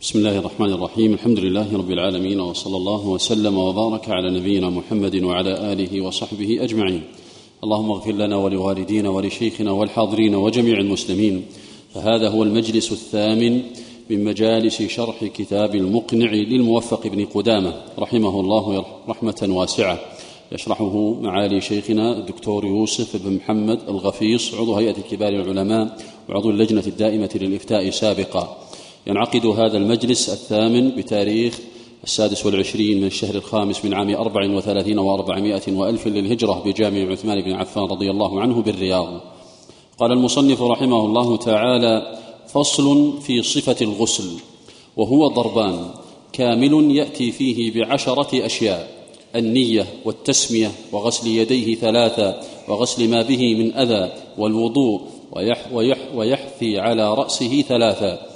بسم الله الرحمن الرحيم الحمد لله رب العالمين وصلى الله وسلم وبارك على نبينا محمد وعلى اله وصحبه اجمعين اللهم اغفر لنا ولوالدينا ولشيخنا والحاضرين وجميع المسلمين فهذا هو المجلس الثامن من مجالس شرح كتاب المقنع للموفق بن قدامه رحمه الله رحمه واسعه يشرحه معالي شيخنا الدكتور يوسف بن محمد الغفيص عضو هيئه كبار العلماء وعضو اللجنه الدائمه للافتاء سابقا ينعقد هذا المجلس الثامن بتاريخ السادس والعشرين من الشهر الخامس من عام أربع وثلاثين وأربعمائة وألف للهجرة بجامع عثمان بن عفان رضي الله عنه بالرياض. قال المصنف رحمه الله تعالى فصل في صفة الغسل وهو ضربان كامل يأتي فيه بعشرة أشياء النية والتسمية وغسل يديه ثلاثا وغسل ما به من أذى والوضوء ويح ويح ويحثي على رأسه ثلاثا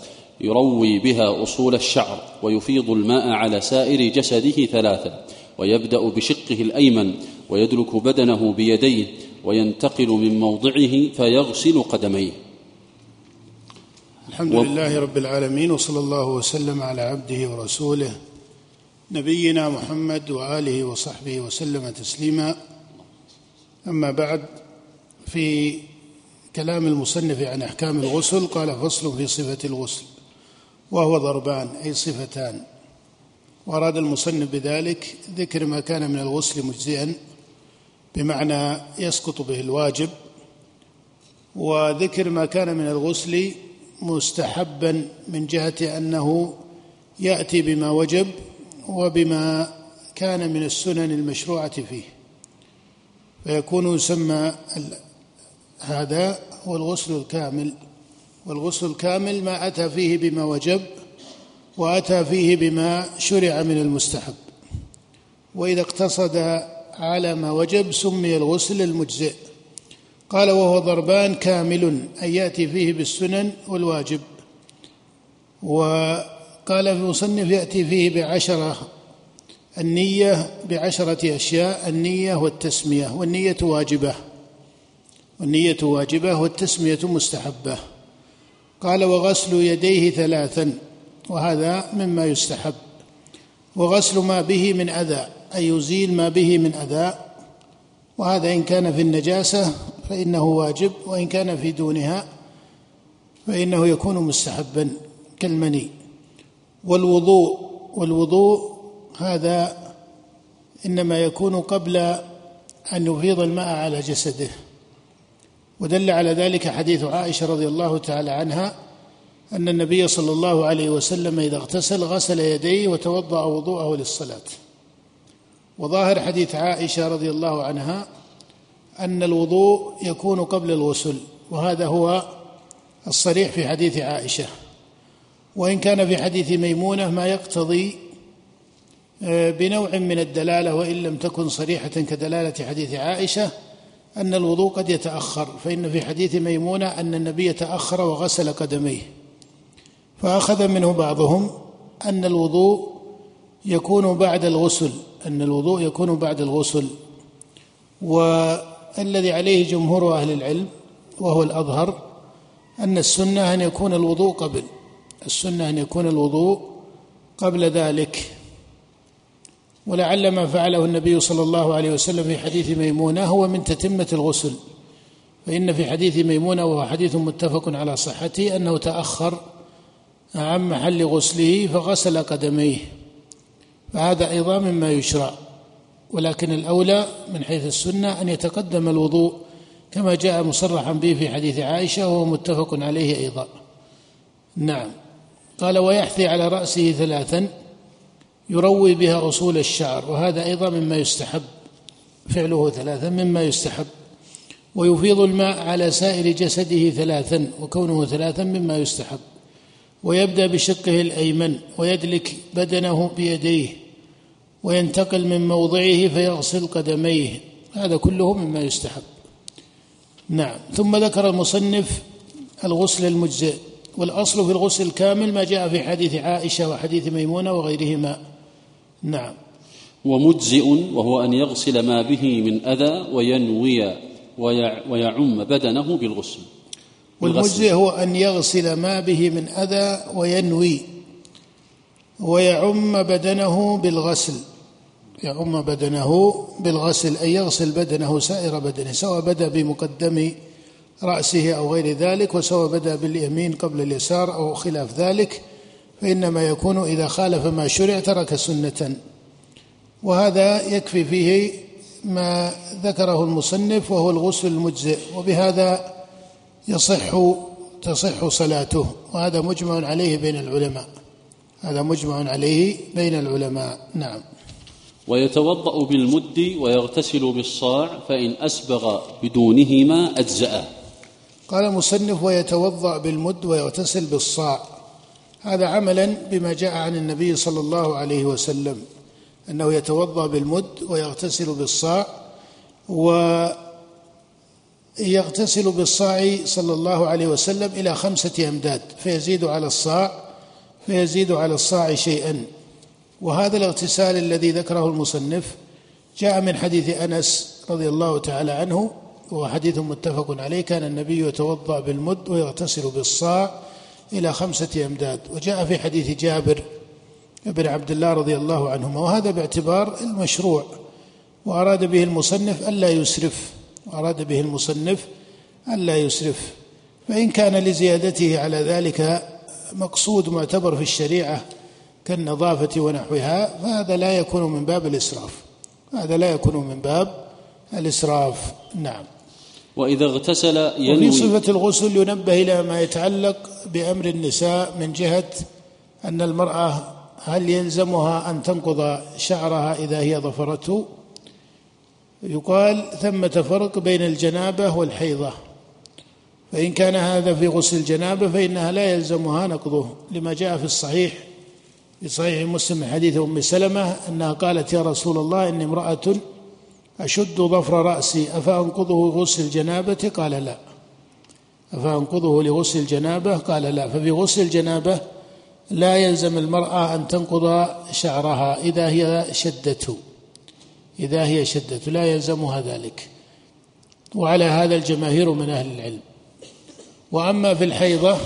يروي بها أصول الشعر ويفيض الماء على سائر جسده ثلاثا ويبدأ بشقه الأيمن ويدرك بدنه بيديه وينتقل من موضعه فيغسل قدميه. الحمد و... لله رب العالمين وصلى الله وسلم على عبده ورسوله نبينا محمد وآله وصحبه وسلم تسليما. أما بعد في كلام المصنف عن أحكام الغسل قال فصل في صفة الغسل. وهو ضربان أي صفتان. وأراد المصنف بذلك ذكر ما كان من الغسل مجزئا بمعنى يسقط به الواجب وذكر ما كان من الغسل مستحبا من جهة أنه يأتي بما وجب وبما كان من السنن المشروعة فيه. فيكون يسمى هذا هو الغسل الكامل. والغسل الكامل ما أتى فيه بما وجب وأتى فيه بما شرع من المستحب. وإذا اقتصد على ما وجب سمي الغسل المجزئ. قال وهو ضربان كامل أي يأتي فيه بالسنن والواجب. وقال المصنف يأتي فيه بعشرة النية بعشرة أشياء النية والتسمية والنية واجبة. والنية واجبة والتسمية مستحبة. قال وغسل يديه ثلاثا وهذا مما يستحب. وغسل ما به من أذى أي يزيل ما به من أذى. وهذا إن كان في النجاسة فإنه واجب وإن كان في دونها فإنه يكون مستحبا كالمني. والوضوء والوضوء هذا إنما يكون قبل أن يفيض الماء على جسده. ودل على ذلك حديث عائشة رضي الله تعالى عنها أن النبي صلى الله عليه وسلم إذا اغتسل غسل يديه وتوضأ وضوءه للصلاة. وظاهر حديث عائشة رضي الله عنها أن الوضوء يكون قبل الغسل وهذا هو الصريح في حديث عائشة. وإن كان في حديث ميمونة ما يقتضي آه، بنوع من الدلالة وإن لم تكن صريحة كدلالة حديث عائشة أن الوضوء قد يتأخر فإن في حديث ميمونة أن النبي تأخر وغسل قدميه. فأخذ منه بعضهم أن الوضوء يكون بعد الغسل أن الوضوء يكون بعد الغسل. والذي عليه جمهور أهل العلم وهو الأظهر أن السنة أن يكون الوضوء قبل السنة أن يكون الوضوء قبل ذلك. ولعل ما فعله النبي صلى الله عليه وسلم في حديث ميمونة هو من تتمة الغسل. فإن في حديث ميمونة وهو حديث متفق على صحته أنه تأخر عن محل غسله فغسل قدميه. فهذا أيضا مما يشرع. ولكن الأولى من حيث السنة أن يتقدم الوضوء كما جاء مصرحا به في حديث عائشة وهو متفق عليه أيضا. نعم. قال ويحثي على رأسه ثلاثا يروي بها أصول الشعر وهذا أيضا مما يستحب فعله ثلاثا مما يستحب. ويفيض الماء على سائر جسده ثلاثا وكونه ثلاثا مما يستحب. ويبدأ بشقه الأيمن ويدلك بدنه بيديه وينتقل من موضعه فيغسل قدميه. هذا كله مما يستحب. نعم. ثم ذكر المصنف الغسل المجزئ والأصل في الغسل الكامل ما جاء في حديث عائشة وحديث ميمونة وغيرهما. نعم. ومجزئ وهو أن يغسل ما به من أذى وينوي ويعم بدنه بالغسل. والمجزئ هو أن يغسل ما به من أذى وينوي ويعم بدنه بالغسل. يعم بدنه بالغسل أي يغسل بدنه سائر بدنه سواء بدأ بمقدم رأسه أو غير ذلك وسواء بدأ باليمين قبل اليسار أو خلاف ذلك. فإنما يكون إذا خالف ما شرع ترك سنة. وهذا يكفي فيه ما ذكره المصنف وهو الغسل المجزئ وبهذا يصح تصح صلاته. وهذا مجمع عليه بين العلماء. هذا مجمع عليه بين العلماء. نعم. ويتوضأ بالمد ويغتسل بالصاع فإن أسبغ بدونهما أجزأه. قال المصنف ويتوضأ بالمد ويغتسل بالصاع. هذا عملا بما جاء عن النبي صلى الله عليه وسلم أنه يتوضأ بالمد ويغتسل بالصاع ويغتسل بالصاع صلى الله عليه وسلم إلى خمسة أمداد فيزيد على الصاع فيزيد على الصاع شيئا. وهذا الاغتسال الذي ذكره المصنف جاء من حديث أنس رضي الله تعالى عنه وهو حديث متفق عليه كان النبي يتوضأ بالمد ويغتسل بالصاع إلى خمسة أمداد. وجاء في حديث جابر بن عبد الله رضي الله عنهما وهذا باعتبار المشروع. وأراد به المصنف ألا يسرف. وأراد به المصنف ألا يسرف. فإن كان لزيادته على ذلك مقصود معتبر في الشريعة كالنظافة ونحوها فهذا لا يكون من باب الإسراف. هذا لا يكون من باب الإسراف. نعم. وإذا اغتسل ينوي. وفي صفة الغسل ينبه إلى ما يتعلق بأمر النساء من جهة أن المرأة هل يلزمها أن تنقض شعرها إذا هي ظفرته؟ يقال ثمة فرق بين الجنابة والحيضة. فإن كان هذا في غسل الجنابة فإنها لا يلزمها نقضه لما جاء في الصحيح في صحيح مسلم حديث أم سلمة أنها قالت يا رسول الله إني امرأة أشد ظفر رأسي أفأنقضه غسل الجنابة؟ قال لا. أفأنقضه لغسل الجنابة؟ قال لا. ففي غسل الجنابة لا يلزم المرأة أن تنقض شعرها إذا هي شدته إذا هي شدته لا يلزمها ذلك. وعلى هذا الجماهير من أهل العلم. وأما في الحيضة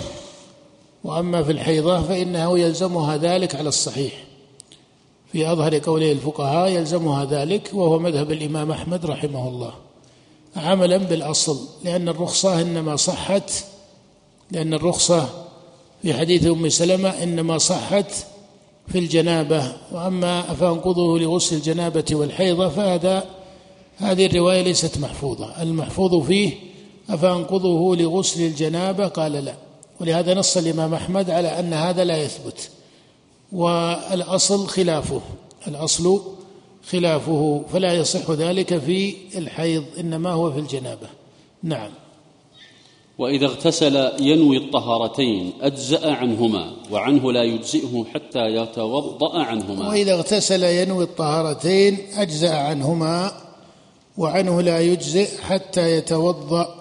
وأما في الحيضة فإنه يلزمها ذلك على الصحيح. في أظهر قوله الفقهاء يلزمها ذلك وهو مذهب الإمام أحمد رحمه الله. عملا بالأصل لأن الرخصة إنما صحت لأن الرخصة في حديث أم سلمة إنما صحت في الجنابة. وأما افانقضه لغسل الجنابة والحيضة فهذا هذه الرواية ليست محفوظة. المحفوظ فيه افانقضه لغسل الجنابة؟ قال لا. ولهذا نص الإمام أحمد على أن هذا لا يثبت. والأصل خلافه. الأصل خلافه فلا يصح ذلك في الحيض إنما هو في الجنابة. نعم. وإذا اغتسل ينوي الطهارتين أجزأ عنهما وعنه لا يجزئه حتى يتوضأ عنهما. وإذا اغتسل ينوي الطهارتين أجزأ عنهما وعنه لا يجزئ حتى يتوضأ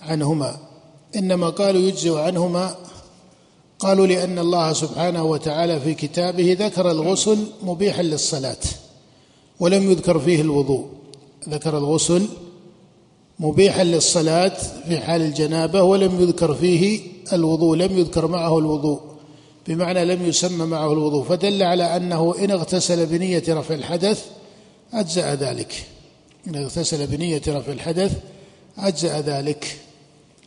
عنهما. إنما قالوا يجزئ عنهما قالوا لأن الله سبحانه وتعالى في كتابه ذكر الغسل مبيحا للصلاة ولم يذكر فيه الوضوء. ذكر الغسل مبيحا للصلاة في حال الجنابة ولم يذكر فيه الوضوء لم يذكر معه الوضوء. بمعنى لم يسمى معه الوضوء فدل على أنه إن اغتسل بنية رفع الحدث أجزأ ذلك. إن اغتسل بنية رفع الحدث أجزأ ذلك.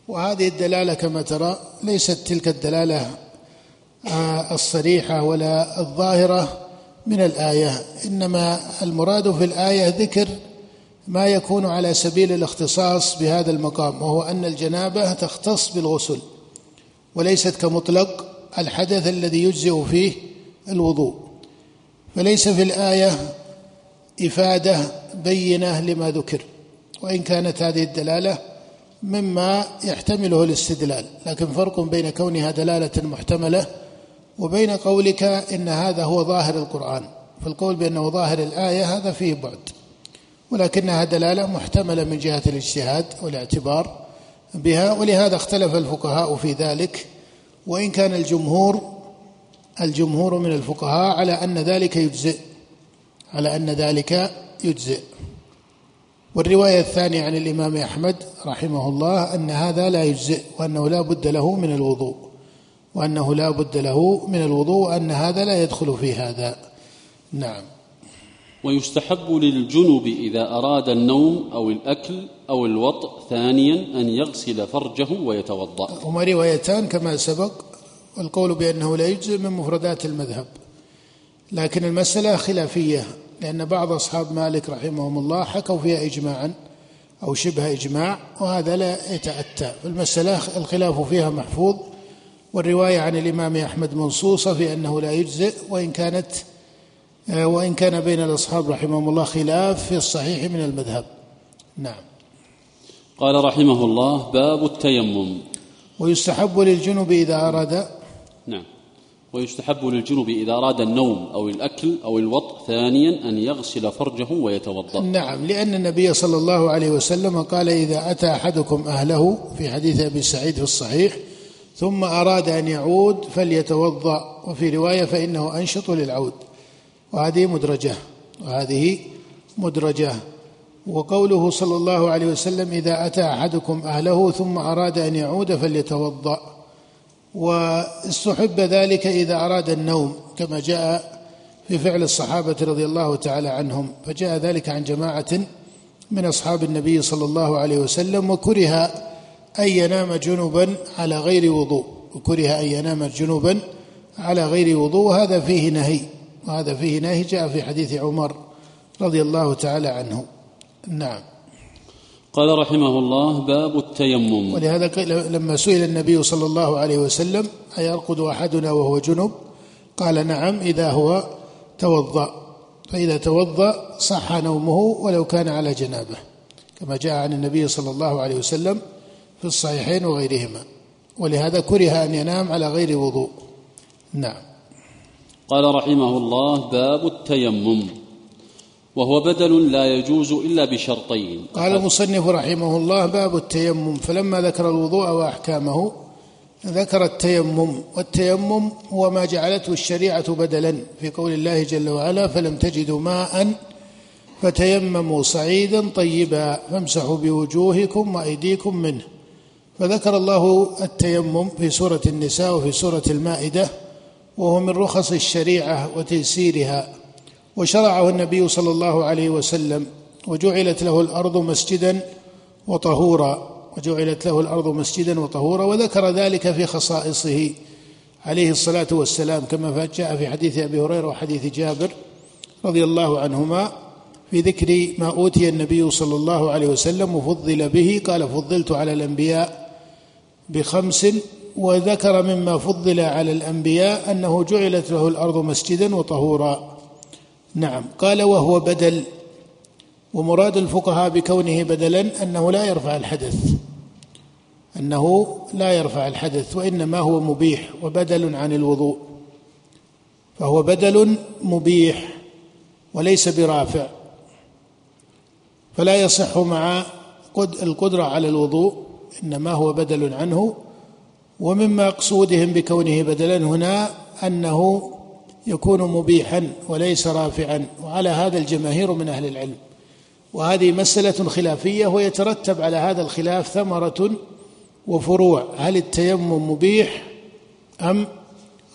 وهذه الدلالة كما ترى ليست تلك الدلالة آه، الصريحة ولا الظاهرة من الآية إنما المراد في الآية ذكر ما يكون على سبيل الاختصاص بهذا المقام وهو أن الجنابة تختص بالغسل وليست كمطلق الحدث الذي يجزئ فيه الوضوء. فليس في الآية إفادة بينة لما ذكر وإن كانت هذه الدلالة مما يحتمله الاستدلال لكن فرق بين كونها دلالة محتملة وبين قولك إن هذا هو ظاهر القرآن فالقول بأنه ظاهر الآية هذا فيه بعد ولكنها دلالة محتملة من جهة الاجتهاد والاعتبار بها ولهذا اختلف الفقهاء في ذلك وإن كان الجمهور الجمهور من الفقهاء على أن ذلك يجزئ على أن ذلك يجزئ. والرواية الثانية عن الإمام أحمد رحمه الله أن هذا لا يجزئ وأنه لا بد له من الوضوء. وأنه لا بد له من الوضوء وأن هذا لا يدخل في هذا. نعم. ويستحب للجنب إذا أراد النوم أو الأكل أو الوطء ثانيا أن يغسل فرجه ويتوضأ. هما روايتان كما سبق والقول بأنه لا يجزئ من مفردات المذهب. لكن المسألة خلافية لأن بعض أصحاب مالك رحمهم الله حكوا فيها إجماعا أو شبه إجماع وهذا لا يتأتى. المسألة الخلاف فيها محفوظ والرواية عن الإمام أحمد منصوصة في أنه لا يجزئ وإن كانت وإن كان بين الأصحاب رحمهم الله خلاف في الصحيح من المذهب. نعم. قال رحمه الله باب التيمم. ويستحب للجنب إذا أراد نعم. ويستحب للجنب إذا أراد النوم أو الأكل أو الوطء ثانيا أن يغسل فرجه ويتوضأ. نعم. لأن النبي صلى الله عليه وسلم قال إذا أتى أحدكم أهله في حديث أبي سعيد في الصحيح ثم أراد أن يعود فليتوضأ. وفي رواية فإنه أنشط للعود. وهذه مدرجة. وهذه مدرجة. وقوله صلى الله عليه وسلم إذا أتى أحدكم أهله ثم أراد أن يعود فليتوضأ. واستحب ذلك إذا أراد النوم كما جاء في فعل الصحابة رضي الله تعالى عنهم. فجاء ذلك عن جماعة من أصحاب النبي صلى الله عليه وسلم وكره أن ينام جنبا على غير وضوء. وكره أن ينام جنبا على غير وضوء وهذا فيه نهي وهذا فيه نهي جاء في حديث عمر رضي الله تعالى عنه. نعم. قال رحمه الله باب التيمم. ولهذا لما سئل النبي صلى الله عليه وسلم أيرقد أحدنا وهو جنب قال نعم إذا هو توضأ. فإذا توضأ صح نومه ولو كان على جنابه كما جاء عن النبي صلى الله عليه وسلم في الصحيحين وغيرهما. ولهذا كره أن ينام على غير وضوء. نعم. قال رحمه الله باب التيمم. وهو بدل لا يجوز إلا بشرطين. قال المصنف رحمه الله باب التيمم. فلما ذكر الوضوء وأحكامه ذكر التيمم. والتيمم هو ما جعلته الشريعة بدلا في قول الله جل وعلا فلم تجدوا ماء فتيمموا صعيدا طيبا فامسحوا بوجوهكم وأيديكم منه. فذكر الله التيمم في سورة النساء وفي سورة المائدة وهو من رخص الشريعة وتيسيرها وشرعه النبي صلى الله عليه وسلم وجعلت له الأرض مسجدا وطهورا وجعلت له الأرض مسجدا وطهورا وذكر ذلك في خصائصه عليه الصلاة والسلام كما جاء في حديث أبي هريرة وحديث جابر رضي الله عنهما في ذكر ما أوتي النبي صلى الله عليه وسلم وفضل به قال فضلت على الأنبياء بخمس وذكر مما فضل على الأنبياء أنه جعلت له الأرض مسجدا وطهورا. نعم. قال وهو بدل. ومراد الفقهاء بكونه بدلا أنه لا يرفع الحدث. أنه لا يرفع الحدث وإنما هو مبيح وبدل عن الوضوء. فهو بدل مبيح وليس برافع. فلا يصح مع القدرة على الوضوء. إنما هو بدل عنه ومن مقصودهم بكونه بدلا هنا أنه يكون مبيحا وليس رافعا وعلى هذا الجماهير من أهل العلم. وهذه مسألة خلافية ويترتب على هذا الخلاف ثمرة وفروع هل التيمم مبيح أم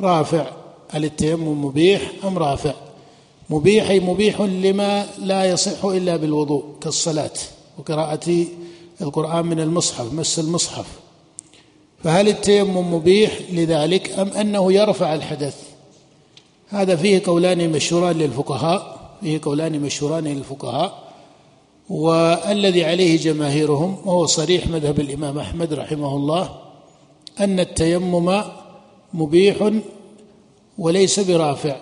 رافع؟ هل التيمم مبيح أم رافع؟ مبيح أي مبيح لما لا يصح إلا بالوضوء كالصلاة وقراءة القرآن من المصحف مس المصحف. فهل التيمم مبيح لذلك أم أنه يرفع الحدث؟ هذا فيه قولان مشهوران للفقهاء فيه قولان مشهوران للفقهاء. والذي عليه جماهيرهم وهو صريح مذهب الإمام أحمد رحمه الله أن التيمم مبيح وليس برافع.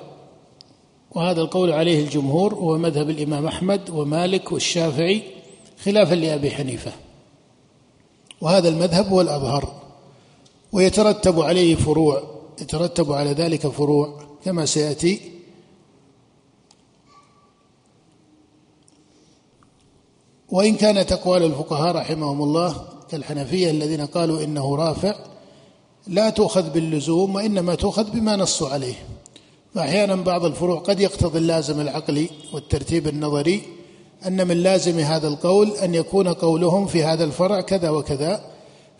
وهذا القول عليه الجمهور وهو مذهب الإمام أحمد ومالك والشافعي خلافا لأبي حنيفة. وهذا المذهب هو الأظهر ويترتب عليه فروع يترتب على ذلك فروع كما سيأتي. وإن كانت أقوال الفقهاء رحمهم الله كالحنفية الذين قالوا إنه رافع لا تؤخذ باللزوم وإنما تؤخذ بما نصوا عليه. فأحيانا بعض الفروع قد يقتضي اللازم العقلي والترتيب النظري أن من لازم هذا القول أن يكون قولهم في هذا الفرع كذا وكذا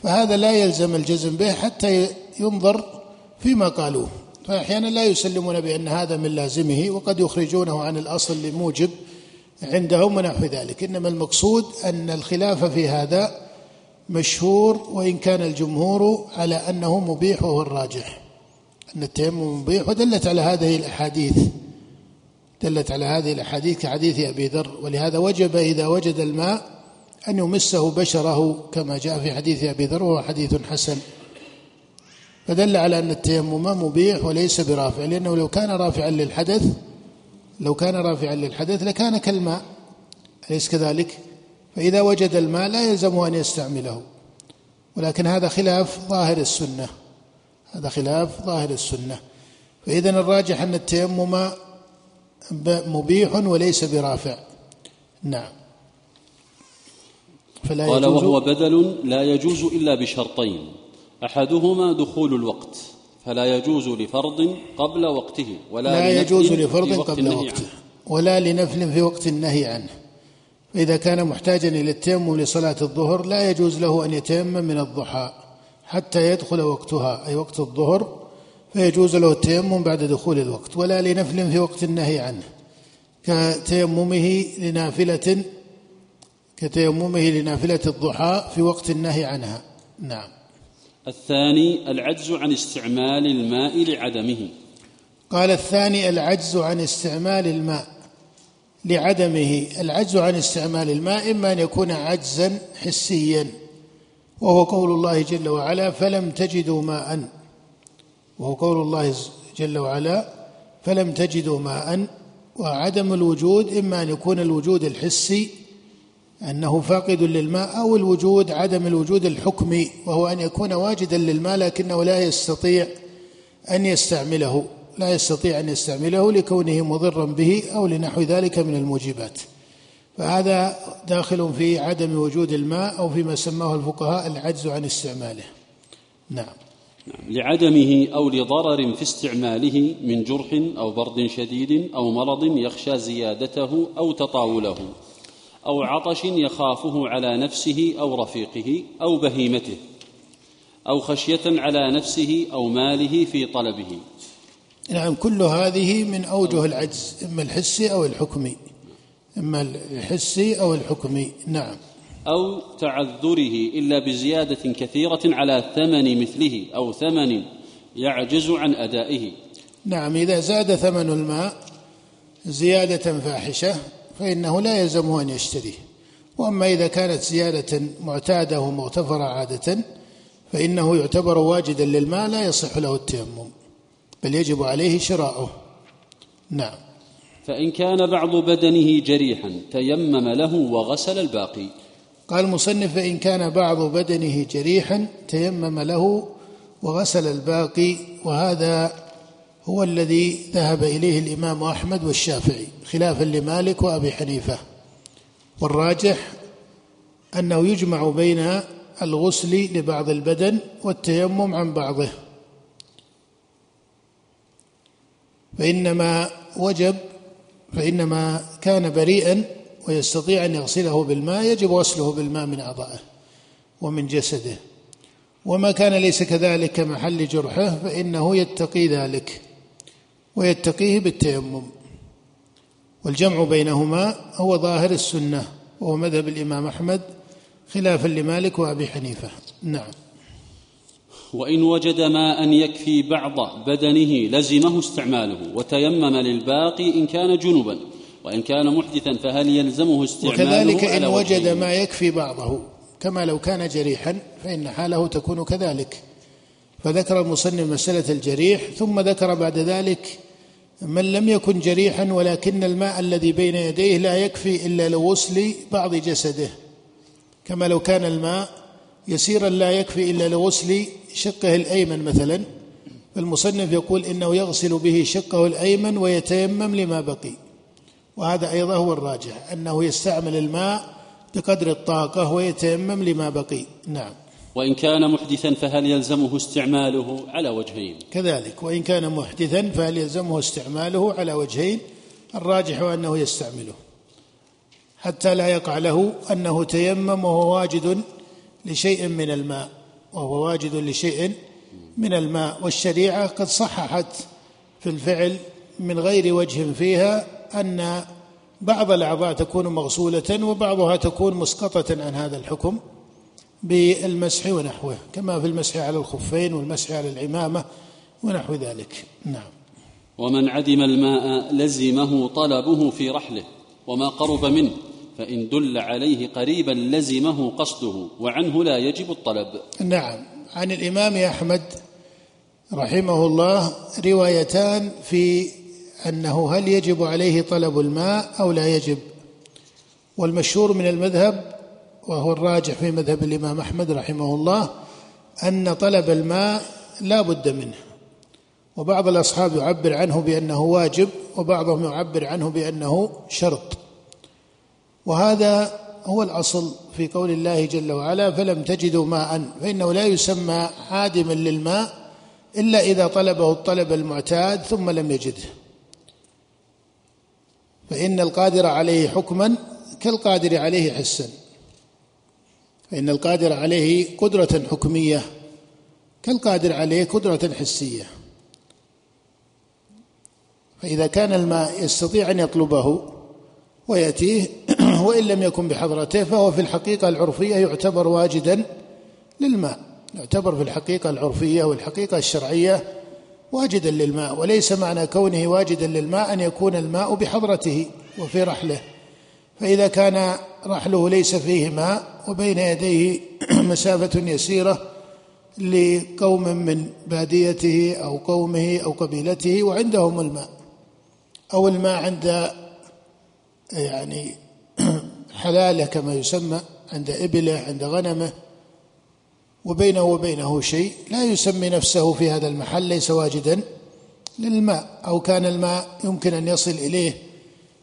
فهذا لا يلزم الجزم به حتى ينظر فيما قالوه. فأحيانا لا يسلمون بأن هذا من لازمه وقد يخرجونه عن الأصل لموجب عندهم ونحو ذلك. إنما المقصود أن الخلاف في هذا مشهور وإن كان الجمهور على أنه مبيح وهو الراجح. أن التيمم مبيح ودلت على هذه الأحاديث. دلت على هذه الأحاديث كحديث أبي ذر ولهذا وجب إذا وجد الماء أن يمسه بشره كما جاء في حديث أبي ذر وهو حديث حسن. فدل على أن التيمم مبيح وليس برافع لأنه لو كان رافعا للحدث لو كان رافعا للحدث لكان كالماء. أليس كذلك؟ فإذا وجد الماء لا يلزمه أن يستعمله. ولكن هذا خلاف ظاهر السنة. هذا خلاف ظاهر السنة. فإذا الراجح أن التيمم مبيح وليس برافع. نعم. فلا قال يجوز وهو بدل لا يجوز إلا بشرطين. أحدهما دخول الوقت فلا يجوز لفرض قبل وقته ولا لا يجوز لفرض قبل وقته ولا لنفل في وقت النهي عنه. فإذا كان محتاجا إلى التيمم لصلاة الظهر لا يجوز له أن يتيمم من الضحى حتى يدخل وقتها أي وقت الظهر فيجوز له التيمم بعد دخول الوقت ولا لنفل في وقت النهي عنه كتيممه لنافلة كتيممه لنافلة الضحى في وقت النهي عنها. نعم. الثاني العجز عن استعمال الماء لعدمه. قال الثاني العجز عن استعمال الماء لعدمه. العجز عن استعمال الماء إما أن يكون عجزا حسيا وهو قول الله جل وعلا فلم تجدوا ماء وهو قول الله جل وعلا فلم تجدوا ماء وعدم الوجود إما أن يكون الوجود الحسي أنه فاقد للماء أو الوجود عدم الوجود الحكمي وهو أن يكون واجدا للماء لكنه لا يستطيع أن يستعمله لا يستطيع أن يستعمله لكونه مضرا به أو لنحو ذلك من الموجبات. فهذا داخل في عدم وجود الماء أو فيما سماه الفقهاء العجز عن استعماله. نعم. لعدمه أو لضرر في استعماله من جرح أو برد شديد أو مرض يخشى زيادته أو تطاوله أو عطش يخافه على نفسه أو رفيقه أو بهيمته أو خشية على نفسه أو ماله في طلبه. نعم كل هذه من أوجه العجز إما الحسي أو الحكمي. إما الحسي أو الحكمي. نعم. أو تعذره إلا بزيادة كثيرة على ثمن مثله أو ثمن يعجز عن أدائه. نعم إذا زاد ثمن الماء زيادة فاحشة فإنه لا يلزمه أن يشتريه. وأما إذا كانت زيادة معتادة ومغتفره عادة فإنه يعتبر واجدا للماء لا يصح له التيمم بل يجب عليه شراؤه. نعم. فإن كان بعض بدنه جريحا تيمم له وغسل الباقي قال المصنف فإن كان بعض بدنه جريحا تيمم له وغسل الباقي وهذا هو الذي ذهب إليه الإمام أحمد والشافعي خلافا لمالك وأبي حنيفة. والراجح أنه يجمع بين الغسل لبعض البدن والتيمم عن بعضه. فإنما وجب فإنما كان بريئا ويستطيع أن يغسله بالماء يجب غسله بالماء من أعضائه ومن جسده. وما كان ليس كذلك كمحل جرحه فإنه يتقي ذلك ويتقيه بالتيمم. والجمع بينهما هو ظاهر السنة وهو مذهب الإمام أحمد خلافا لمالك وأبي حنيفة. نعم. وإن وجد ماء يكفي بعض بدنه لزمه استعماله وتيمم للباقي إن كان جنبا. وإن كان محدثا فهل يلزمه استعماله وكذلك إن وجد ما يكفي بعضه كما لو كان جريحا فإن حاله تكون كذلك. فذكر المصنف مسألة الجريح ثم ذكر بعد ذلك من لم يكن جريحا ولكن الماء الذي بين يديه لا يكفي إلا لغسل بعض جسده. كما لو كان الماء يسيرا لا يكفي إلا لغسل شقه الأيمن مثلا فالمصنف يقول إنه يغسل به شقه الأيمن ويتيمم لما بقي. وهذا أيضا هو الراجح أنه يستعمل الماء بقدر الطاقة ويتيمم لما بقي. نعم. وإن كان محدثا فهل يلزمه استعماله على وجهين؟ كذلك وإن كان محدثا فهل يلزمه استعماله على وجهين؟ الراجح أنه يستعمله. حتى لا يقع له أنه تيمم وهو واجد لشيء من الماء وهو واجد لشيء من الماء. والشريعة قد صححت في الفعل من غير وجه فيها أن بعض الأعضاء تكون مغسولة وبعضها تكون مسقطة عن هذا الحكم بالمسح ونحوه كما في المسح على الخفين والمسح على العمامة ونحو ذلك. نعم. ومن عدم الماء لزمه طلبه في رحله وما قرب منه فإن دل عليه قريبا لزمه قصده وعنه لا يجب الطلب. نعم. عن الإمام أحمد رحمه الله روايتان في أنه هل يجب عليه طلب الماء أو لا يجب؟ والمشهور من المذهب وهو الراجح في مذهب الإمام أحمد رحمه الله أن طلب الماء لا بد منه. وبعض الأصحاب يعبر عنه بأنه واجب وبعضهم يعبر عنه بأنه شرط. وهذا هو الأصل في قول الله جل وعلا فلم تجدوا ماء فإنه لا يسمى عادما للماء إلا إذا طلبه الطلب المعتاد ثم لم يجده. فإن القادر عليه حكما كالقادر عليه حسا. فإن القادر عليه قدرة حكمية كالقادر عليه قدرة حسية. فإذا كان الماء يستطيع أن يطلبه ويأتيه وإن لم يكن بحضرته فهو في الحقيقة العرفية يعتبر واجدا للماء. يعتبر في الحقيقة العرفية والحقيقة الشرعية واجدا للماء وليس معنى كونه واجدا للماء أن يكون الماء بحضرته وفي رحله. فإذا كان رحله ليس فيه ماء وبين يديه مسافة يسيرة لقوم من باديته أو قومه أو قبيلته وعندهم الماء. أو الماء عند يعني حلالة كما يسمى عند إبله عند غنمه. وبينه وبينه شيء لا يسمي نفسه في هذا المحل ليس واجدا للماء أو كان الماء يمكن أن يصل إليه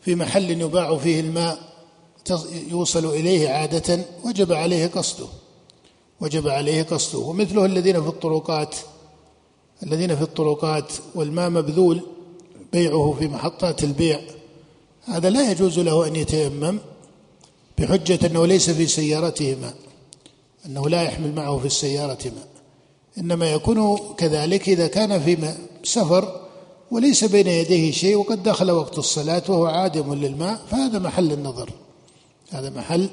في محل يباع فيه الماء يوصل إليه عادة وجب عليه قصده وجب عليه قصده. ومثله الذين في الطرقات الذين في الطرقات والماء مبذول بيعه في محطات البيع هذا لا يجوز له أن يتيمم بحجة أنه ليس في سيارته ماء. أنه لا يحمل معه في السيارة ماء. إنما يكون كذلك إذا كان في سفر وليس بين يديه شيء وقد دخل وقت الصلاة وهو عادم للماء فهذا محل النظر. هذا محل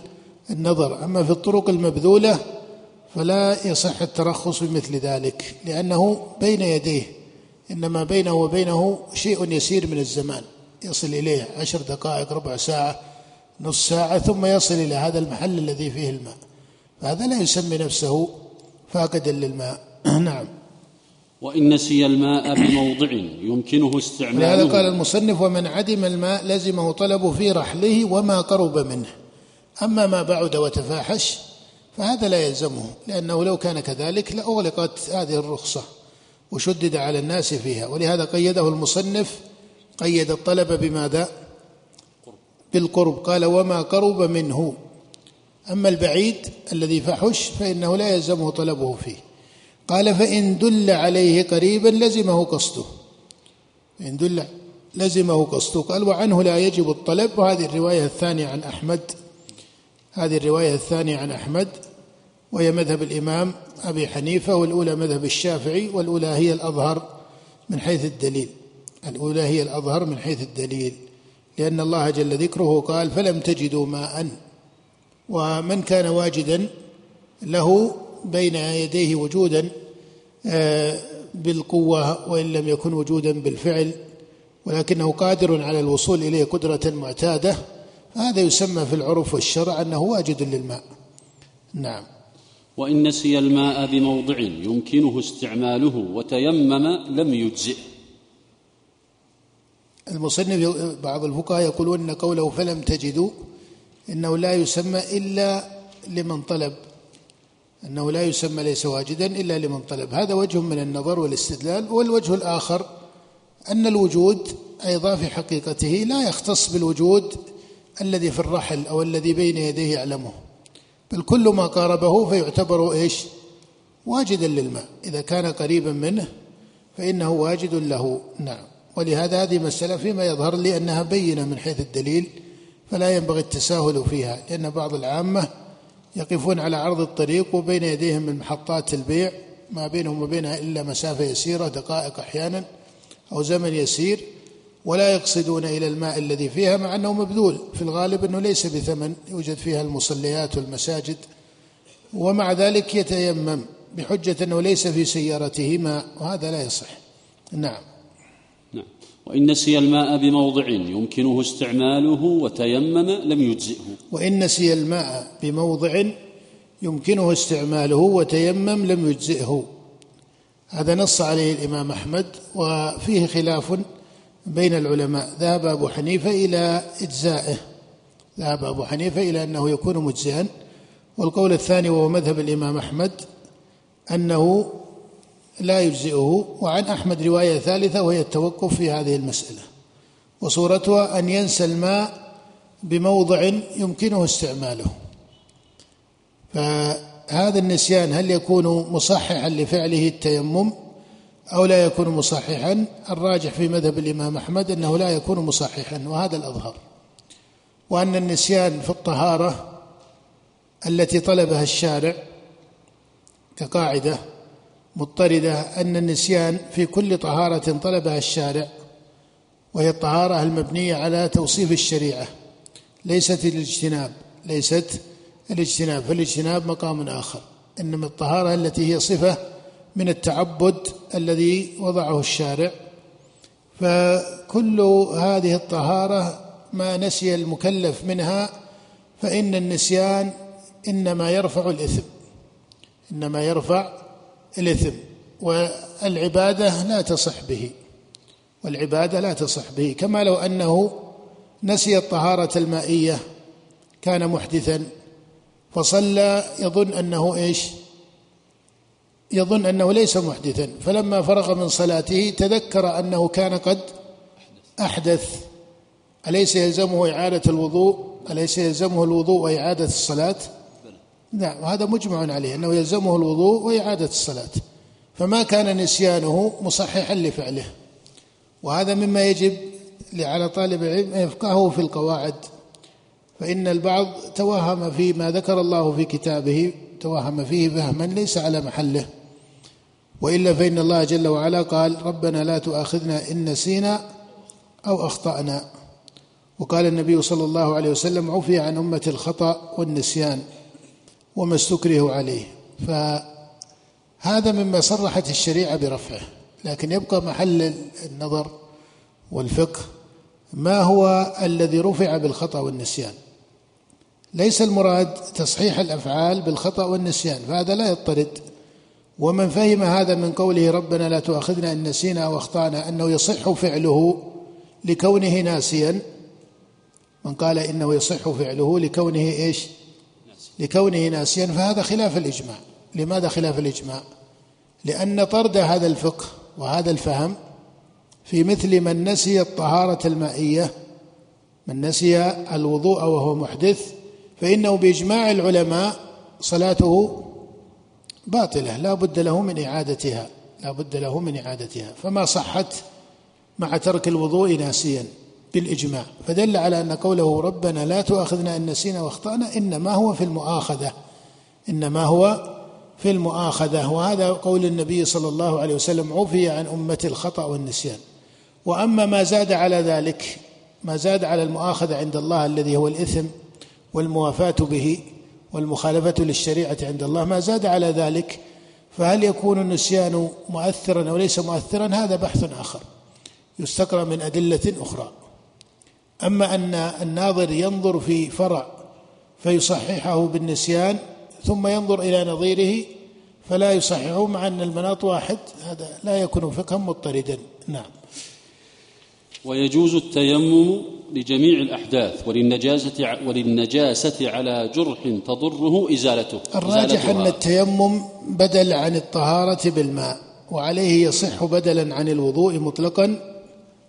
النظر. أما في الطرق المبذولة فلا يصح الترخص بمثل ذلك لأنه بين يديه. إنما بينه وبينه شيء يسير من الزمان. يصل إليه عشر دقائق ربع ساعة نص ساعة ثم يصل إلى هذا المحل الذي فيه الماء. فهذا لا يسمي نفسه فاقدا للماء. نعم. وإن نسي الماء بموضع يمكنه استعماله. لهذا قال المصنف ومن عدم الماء لزمه طلبه في رحله وما قرب منه. أما ما بعد وتفاحش فهذا لا يلزمه لأنه لو كان كذلك لأغلقت هذه الرخصة وشدد على الناس فيها. ولهذا قيده المصنف قيد الطلب بماذا؟ بالقرب. قال وما قرب منه. أما البعيد الذي فحش فإنه لا يلزمه طلبه فيه. قال فإن دل عليه قريبا لزمه قصده فإن دل لزمه قصده قال وعنه لا يجب الطلب. وهذه الرواية الثانية عن أحمد. هذه الرواية الثانية عن أحمد. وهي مذهب الإمام أبي حنيفة والأولى مذهب الشافعي والأولى هي الأظهر من حيث الدليل. الأولى هي الأظهر من حيث الدليل. لأن الله جل ذكره قال فلم تجدوا ماء ومن كان واجدا له بين يديه وجودا آه، بالقوة وإن لم يكن وجودا بالفعل ولكنه قادر على الوصول إليه قدرة معتادة هذا يسمى في العرف والشرع أنه واجد للماء. نعم. وإن نسي الماء بموضع يمكنه استعماله وتيمم لم يجزئ المصنف بعض الفقهاء يقولون إن قوله فلم تجدوا إنه لا يسمى إلا لمن طلب. إنه لا يسمى ليس واجدا إلا لمن طلب. هذا وجه من النظر والاستدلال. والوجه الآخر أن الوجود أيضا في حقيقته لا يختص بالوجود الذي في الرحل أو الذي بين يديه يعلمه. بل كل ما قاربه فيعتبر إيش؟ واجدا للماء. إذا كان قريبا منه فإنه واجد له. نعم. ولهذا هذه مسألة فيما يظهر لي أنها بينة من حيث الدليل. فلا ينبغي التساهل فيها لأن بعض العامة يقفون على عرض الطريق وبين يديهم من محطات البيع ما بينهم وبينها إلا مسافة يسيرة دقائق أحيانا أو زمن يسير ولا يقصدون إلى الماء الذي فيها مع أنه مبذول. في الغالب أنه ليس بثمن يوجد فيها المصليات والمساجد ومع ذلك يتيمم بحجة أنه ليس في سيارته ماء وهذا لا يصح. نعم نعم. وإن نسي الماء بموضع يمكنه استعماله وتيمم لم يجزئه. وإن نسي الماء بموضع يمكنه استعماله وتيمم لم يجزئه. هذا نص عليه الإمام أحمد وفيه خلاف بين العلماء. ذهب أبو حنيفة إلى إجزائه. ذهب أبو حنيفة إلى أنه يكون مجزئا. والقول الثاني وهو مذهب الإمام أحمد أنه لا يجزئه وعن أحمد رواية ثالثة وهي التوقف في هذه المسألة. وصورتها أن ينسى الماء بموضع يمكنه استعماله. فهذا النسيان هل يكون مصححا لفعله التيمم أو لا يكون مصححا؟ الراجح في مذهب الإمام أحمد أنه لا يكون مصححا وهذا الأظهر. وأن النسيان في الطهارة التي طلبها الشارع كقاعدة مضطردة أن النسيان في كل طهارة طلبها الشارع وهي الطهارة المبنية على توصيف الشريعة ليست الاجتناب ليست الاجتناب فالاجتناب مقام آخر إنما الطهارة التي هي صفة من التعبد الذي وضعه الشارع. فكل هذه الطهارة ما نسي المكلف منها فإن النسيان إنما يرفع الإثم إنما يرفع الإثم والعبادة لا تصح به. والعبادة لا تصح به. كما لو أنه نسي الطهارة المائية كان محدثا فصلى يظن أنه إيش؟ يظن أنه ليس محدثا. فلما فرغ من صلاته تذكر أنه كان قد أحدث. أليس يلزمه إعادة الوضوء؟ أليس يلزمه الوضوء وإعادة الصلاة؟ نعم وهذا مجمع عليه أنه يلزمه الوضوء وإعادة الصلاة. فما كان نسيانه مصححا لفعله. وهذا مما يجب على طالب العلم أن يفقهه في القواعد. فإن البعض توهم فيما ذكر الله في كتابه توهم فيه فهما ليس على محله. وإلا فإن الله جل وعلا قال ربنا لا تؤاخذنا إن نسينا أو أخطأنا. وقال النبي صلى الله عليه وسلم عفي عن أمة الخطأ والنسيان. وما استكرهوا عليه. فهذا مما صرحت الشريعة برفعه. لكن يبقى محل النظر والفقه ما هو الذي رفع بالخطأ والنسيان. ليس المراد تصحيح الأفعال بالخطأ والنسيان فهذا لا يضطرد ومن فهم هذا من قوله ربنا لا تؤاخذنا إن نسينا أو اخطانا أنه يصح فعله لكونه ناسيا من قال إنه يصح فعله لكونه إيش؟ لكونه ناسيا فهذا خلاف الإجماع. لماذا خلاف الإجماع؟ لأن طرد هذا الفقه وهذا الفهم في مثل من نسي الطهارة المائية من نسي الوضوء وهو محدث فإنه بإجماع العلماء صلاته باطلة لا بد له من إعادتها لا بد له من إعادتها. فما صحت مع ترك الوضوء ناسيا. بالإجماع. فدل على أن قوله ربنا لا تؤاخذنا إن نسينا واخطأنا إنما هو في المؤاخذة. إنما هو في المؤاخذة. وهذا قول النبي صلى الله عليه وسلم عفي عن أمة الخطأ والنسيان. وأما ما زاد على ذلك ما زاد على المؤاخذة عند الله الذي هو الإثم والموافاة به والمخالفة للشريعة عند الله ما زاد على ذلك فهل يكون النسيان مؤثرا أو ليس مؤثرا؟ هذا بحث آخر. يستقرأ من أدلة أخرى. أما أن الناظر ينظر في فرع فيصححه بالنسيان ثم ينظر إلى نظيره فلا يصححه مع أن المناط واحد هذا لا يكون فقها مضطردا. نعم. ويجوز التيمم لجميع الأحداث وللنجاسة وللنجاسة على جرح تضره إزالته الراجح أن التيمم بدل عن الطهارة بالماء وعليه يصح بدلا عن الوضوء مطلقا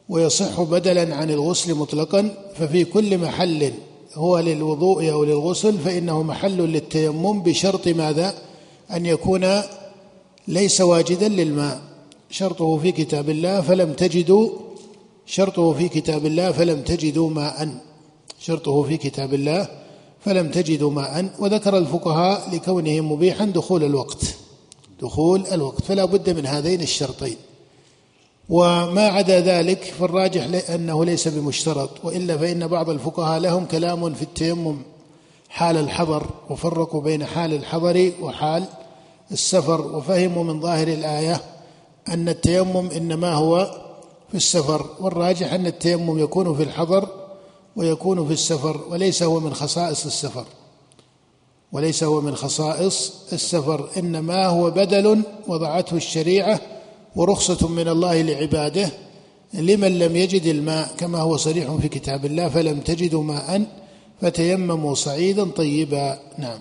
ويصح بدلا عن الغسل مطلقا ففي كل محل هو للوضوء أو للغسل فإنه محل للتيمم بشرط ماذا؟ أن يكون ليس واجدا للماء. شرطه في كتاب الله فلم تجدوا شرطه في كتاب الله فلم تجدوا ماء. شرطه في كتاب الله فلم تجدوا ماء. وذكر الفقهاء لكونه مبيحا دخول الوقت. دخول الوقت. فلا بد من هذين الشرطين. وما عدا ذلك فالراجح أنه ليس بمشترط وإلا فإن بعض الفقهاء لهم كلام في التيمم حال الحضر وفرقوا بين حال الحضر وحال السفر وفهموا من ظاهر الآية أن التيمم إنما هو في السفر والراجح أن التيمم يكون في الحضر ويكون في السفر وليس هو من خصائص السفر. وليس هو من خصائص السفر إنما هو بدل وضعته الشريعة ورخصة من الله لعباده لمن لم يجد الماء كما هو صريح في كتاب الله فلم تجدوا ماء فتيمموا صعيدا طيبا. نعم.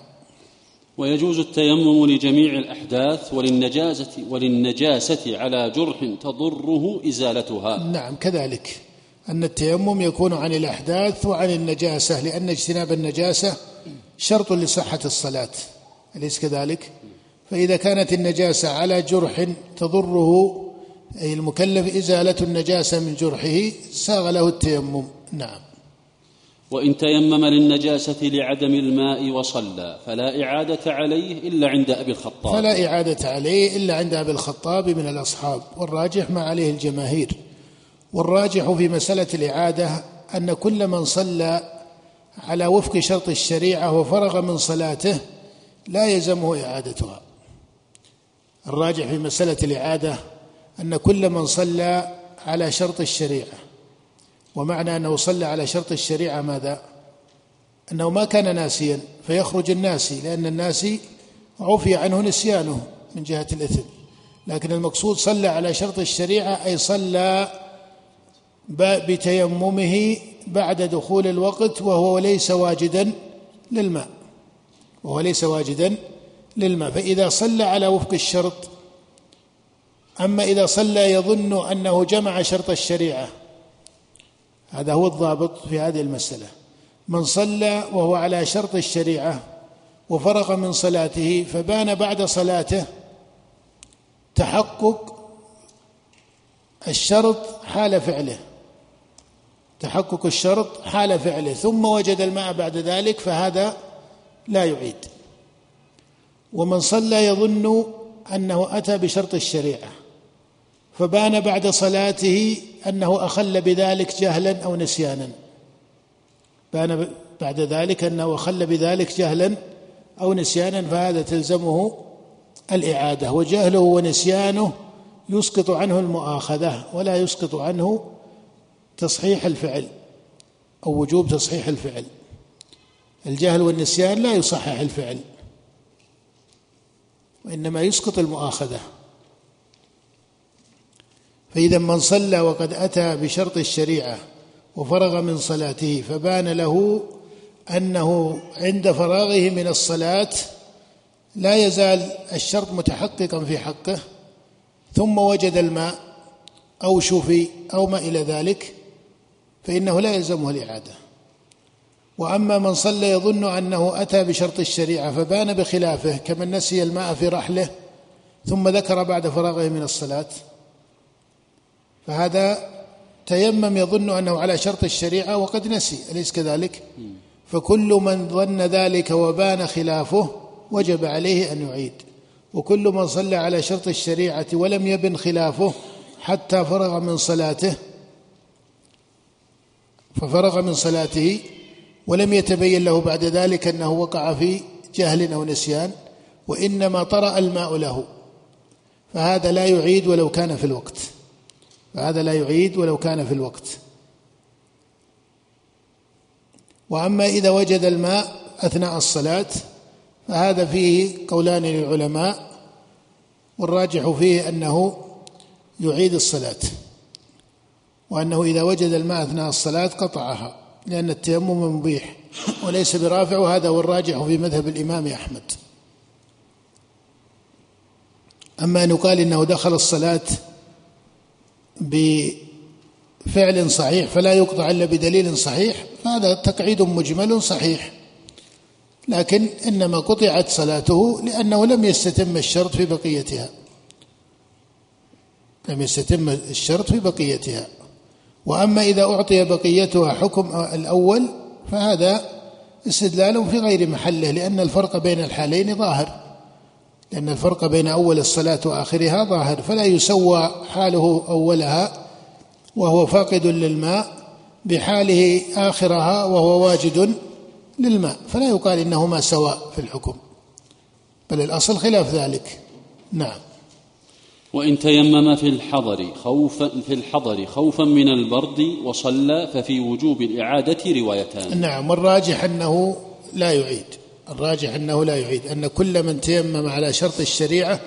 ويجوز التيمم لجميع الأحداث وللنجاسة وللنجاسة على جرح تضره إزالتها. نعم كذلك. أن التيمم يكون عن الأحداث وعن النجاسة لأن اجتناب النجاسة شرط لصحة الصلاة. أليس كذلك؟ فإذا كانت النجاسة على جرح تضره أي المكلف إزالة النجاسة من جرحه ساغ له التيمم. نعم. وإن تيمم للنجاسة لعدم الماء وصلى فلا إعادة عليه إلا عند أبي الخطاب. فلا إعادة عليه إلا عند أبي الخطاب من الأصحاب. والراجح ما عليه الجماهير. والراجح في مسألة الإعادة أن كل من صلى على وفق شرط الشريعة وفرغ من صلاته لا يلزمه إعادتها. الراجح في مسألة الإعادة أن كل من صلى على شرط الشريعة ومعنى أنه صلى على شرط الشريعة ماذا؟ أنه ما كان ناسيا فيخرج الناسي لأن الناسي عفي عنه نسيانه من جهة الإثم لكن المقصود صلى على شرط الشريعة أي صلى بتيممه بعد دخول الوقت وهو ليس واجدا للماء وهو ليس واجدا للماء فإذا صلى على وفق الشرط. أما إذا صلى يظن أنه جمع شرط الشريعة. هذا هو الضابط في هذه المسألة. من صلى وهو على شرط الشريعة وفرغ من صلاته فبان بعد صلاته تحقق الشرط حال فعله. تحقق الشرط حال فعله. ثم وجد الماء بعد ذلك فهذا لا يعيد. ومن صلى يظن أنه أتى بشرط الشريعة فبان بعد صلاته أنه أخل بذلك جهلا أو نسيانا. بان بعد ذلك أنه أخل بذلك جهلا أو نسيانا فهذا تلزمه الإعادة. وجهله ونسيانه يسقط عنه المؤاخذة ولا يسقط عنه تصحيح الفعل أو وجوب تصحيح الفعل. الجهل والنسيان لا يصحح الفعل. وإنما يسقط المؤاخذة. فإذا من صلى وقد أتى بشرط الشريعة وفرغ من صلاته فبان له أنه عند فراغه من الصلاة لا يزال الشرط متحققا في حقه ثم وجد الماء أو شفي أو ما إلى ذلك فإنه لا يلزمه الإعادة. وأما من صلى يظن أنه أتى بشرط الشريعة فبان بخلافه كمن نسي الماء في رحله ثم ذكر بعد فراغه من الصلاة. فهذا تيمم يظن أنه على شرط الشريعة وقد نسي أليس كذلك؟ فكل من ظن ذلك وبان خلافه وجب عليه أن يعيد. وكل من صلى على شرط الشريعة ولم يبن خلافه حتى فرغ من صلاته ففرغ من صلاته ولم يتبين له بعد ذلك أنه وقع في جهل أو نسيان وإنما طرأ الماء له. فهذا لا يعيد ولو كان في الوقت. فهذا لا يعيد ولو كان في الوقت. وأما إذا وجد الماء أثناء الصلاة فهذا فيه قولان للعلماء والراجح فيه أنه يعيد الصلاة وأنه إذا وجد الماء أثناء الصلاة قطعها. لأن التيمم مبيح وليس برافع وهذا هو الراجح في مذهب الإمام أحمد. أما أن يقال إنه دخل الصلاة بفعل صحيح فلا يقطع إلا بدليل صحيح فهذا تقعيد مجمل صحيح. لكن إنما قطعت صلاته لأنه لم يستتم الشرط في بقيتها. لم يستتم الشرط في بقيتها. وأما إذا أعطي بقيتها حكم الأول فهذا استدلال في غير محله لأن الفرق بين الحالين ظاهر. لأن الفرق بين أول الصلاة وآخرها ظاهر فلا يسوى حاله أولها وهو فاقد للماء بحاله آخرها وهو واجد للماء فلا يقال إنهما سواء في الحكم. بل الأصل خلاف ذلك. نعم. وإن تيمم في الحضر خوفا في الحضر خوفا من البرد وصلى ففي وجوب الإعادة روايتان. نعم والراجح أنه لا يعيد. الراجح أنه لا يعيد. أن كل من تيمم على شرط الشريعة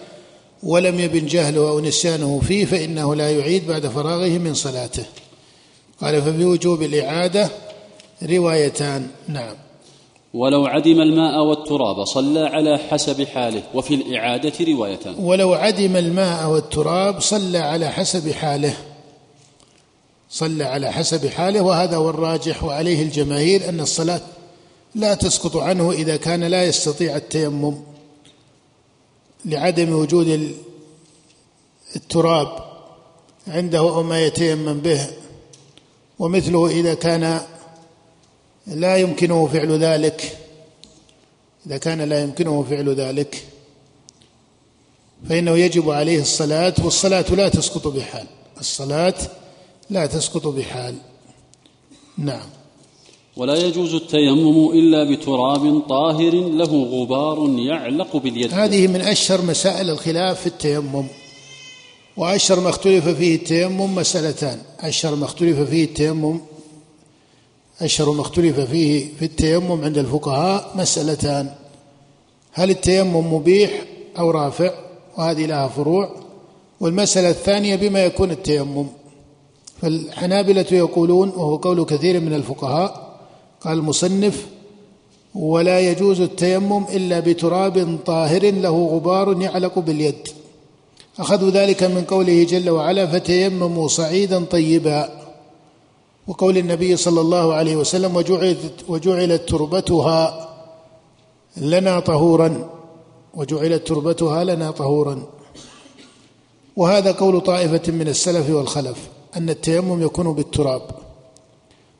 ولم يبن جهله أو نسيانه فيه فإنه لا يعيد بعد فراغه من صلاته. قال ففي وجوب الإعادة روايتان. نعم. ولو عدم الماء والتراب صلى على حسب حاله. وفي الإعادة روايتان ولو عدم الماء والتراب صلى على حسب حاله. صلى على حسب حاله. وهذا هو الراجح وعليه الجماهير أن الصلاة لا تسقط عنه إذا كان لا يستطيع التيمم. لعدم وجود التراب عنده أو ما يتيمم به. ومثله إذا كان لا يمكنه فعل ذلك. إذا كان لا يمكنه فعل ذلك فإنه يجب عليه الصلاة والصلاة لا تسقط بحال. الصلاة لا تسقط بحال. نعم. ولا يجوز التيمم إلا بتراب طاهر له غبار يعلق باليد. هذه من أشهر مسائل الخلاف في التيمم وأشهر ما اختلف فيه التيمم مسألتان. أشهر ما اختلف فيه التيمم أشهر ما اختلف فيه في التيمم عند الفقهاء مسألتان هل التيمم مبيح أو رافع؟ وهذه لها فروع. والمسألة الثانية بما يكون التيمم. فالحنابلة يقولون وهو قول كثير من الفقهاء قال المصنف ولا يجوز التيمم إلا بتراب طاهر له غبار يعلق باليد. أخذوا ذلك من قوله جل وعلا فتيمموا صعيدا طيبا. وقول النبي صلى الله عليه وسلم وجعلت, وجعلت تربتها لنا طهورا وجعلت تربتها لنا طهورا. وهذا قول طائفة من السلف والخلف أن التيمم يكون بالتراب.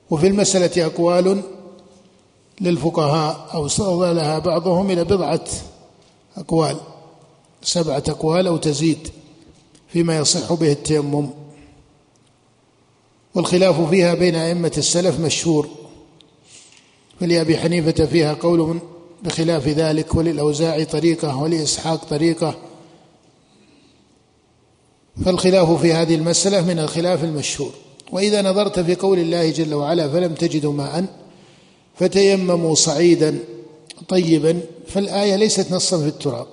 وفي المسألة أقوال للفقهاء أو لها بعضهم إلى بضعة أقوال سبعة أقوال أو تزيد فيما يصح به التيمم. والخلاف فيها بين أئمة السلف مشهور فلأبي حنيفة فيها قول بخلاف ذلك وللأوزاعي طريقة ولإسحاق طريقة. فالخلاف في هذه المسألة من الخلاف المشهور. وإذا نظرت في قول الله جل وعلا فلم تجدوا ماء فتيمموا صعيدا طيبا فالآية ليست نصا في التراب.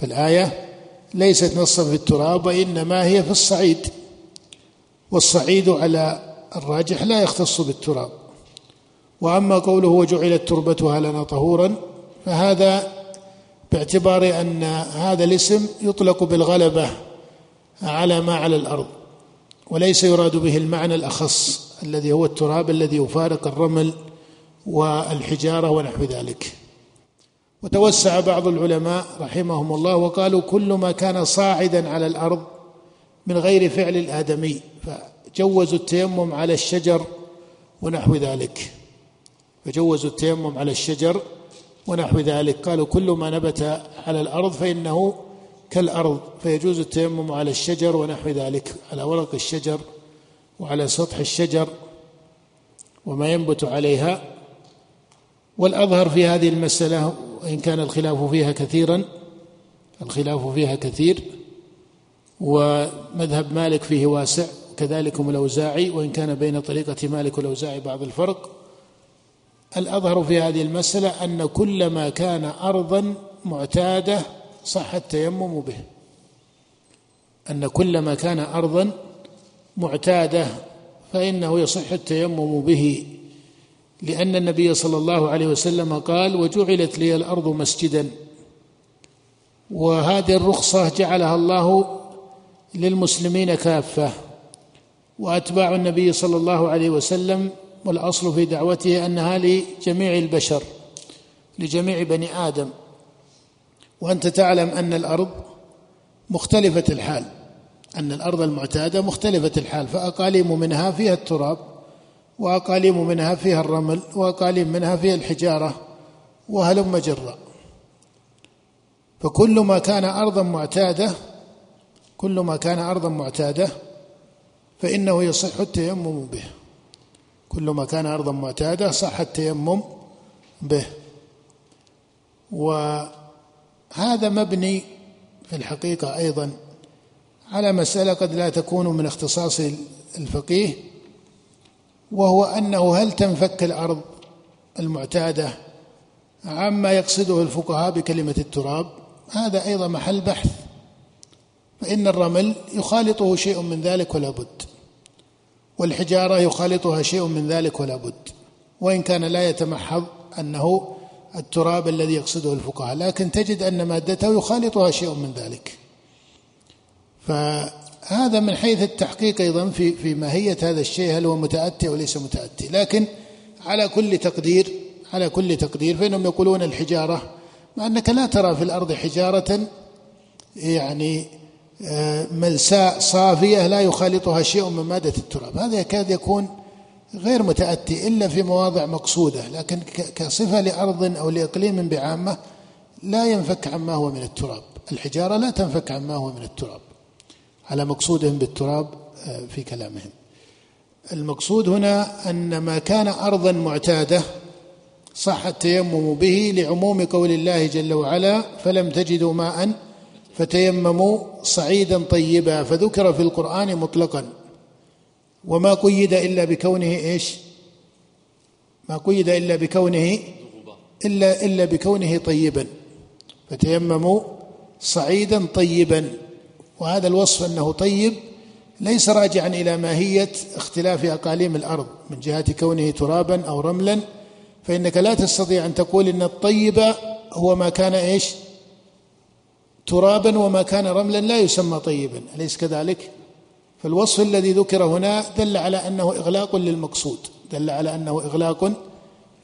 فالآية ليست نصا في التراب وإنما هي في الصعيد. والصعيد على الراجح لا يختص بالتراب. وأما قوله وجعلت تربتها لنا طهورا فهذا باعتبار أن هذا الاسم يطلق بالغلبة على ما على الأرض وليس يراد به المعنى الأخص الذي هو التراب الذي يفارق الرمل والحجارة ونحو ذلك. وتوسع بعض العلماء رحمهم الله وقالوا كل ما كان صاعدا على الأرض من غير فعل الآدمي فجوزوا التيمم على الشجر ونحو ذلك. فجوزوا التيمم على الشجر ونحو ذلك. قالوا كل ما نبت على الأرض فإنه كالأرض. فيجوز التيمم على الشجر ونحو ذلك. على ورق الشجر وعلى سطح الشجر وما ينبت عليها. والأظهر في هذه المسألة وإن كان الخلاف فيها كثيرا الخلاف فيها كثير ومذهب مالك فيه واسع كذلكم الأوزاعي وإن كان بين طريقة مالك والأوزاعي بعض الفرق. الأظهر في هذه المسألة أن كل ما كان أرضا معتادة صح التيمم به. أن كل ما كان أرضا معتادة فإنه يصح التيمم به. لأن النبي صلى الله عليه وسلم قال وجعلت لي الأرض مسجدا وهذه الرخصة جعلها الله للمسلمين كافة وأتباع النبي صلى الله عليه وسلم والأصل في دعوته أنها لجميع البشر لجميع بني آدم. وأنت تعلم أن الأرض مختلفة الحال أن الأرض المعتادة مختلفة الحال فأقاليم منها فيها التراب وأقاليم منها فيها الرمل وأقاليم منها فيها الحجارة وهلم جرا فكل ما كان أرضا معتادة كل ما كان أرضا معتادة فإنه يصح التيمم به. كل ما كان أرضا معتادة صح التيمم به. وهذا مبني في الحقيقة أيضا على مسألة قد لا تكون من اختصاص الفقيه وهو أنه هل تنفك الأرض المعتادة عما يقصده الفقهاء بكلمة التراب؟ هذا أيضا محل بحث. فإن الرمل يخالطه شيء من ذلك ولا بد. والحجارة يخالطها شيء من ذلك ولا بد. وإن كان لا يتمحض أنه التراب الذي يقصده الفقهاء. لكن تجد أن مادته يخالطها شيء من ذلك. فهذا من حيث التحقيق أيضا في في ماهية هذا الشيء هل هو متأتي أو ليس متأتي. لكن على كل تقدير على كل تقدير فإنهم يقولون الحجارة مع أنك لا ترى في الأرض حجارة يعني ملساء صافية لا يخالطها شيء من مادة التراب. هذا يكاد يكون غير متأتي إلا في مواضع مقصودة لكن كصفة لأرض أو لإقليم بعامة لا ينفك عما هو من التراب. الحجارة لا تنفك عما هو من التراب. على مقصودهم بالتراب آه، في كلامهم. المقصود هنا أن ما كان أرضا معتادة صح التيمم به لعموم قول الله جل وعلا فلم تجدوا ماء فتيمموا صعيدا طيبا فذكر في القرآن مطلقا. وما قيد إلا بكونه إيش؟ ما قيد إلا بكونه إلا إلا بكونه طيبا. فتيمموا صعيدا طيبا. وهذا الوصف أنه طيب ليس راجعا إلى ماهية اختلاف أقاليم الأرض. من جهة كونه ترابا أو رملا فإنك لا تستطيع أن تقول إن الطيب هو ما كان إيش؟ ترابا وما كان رملا لا يسمى طيبا. أليس كذلك؟ فالوصف الذي ذكر هنا دل على أنه إغلاق للمقصود. دل على أنه إغلاق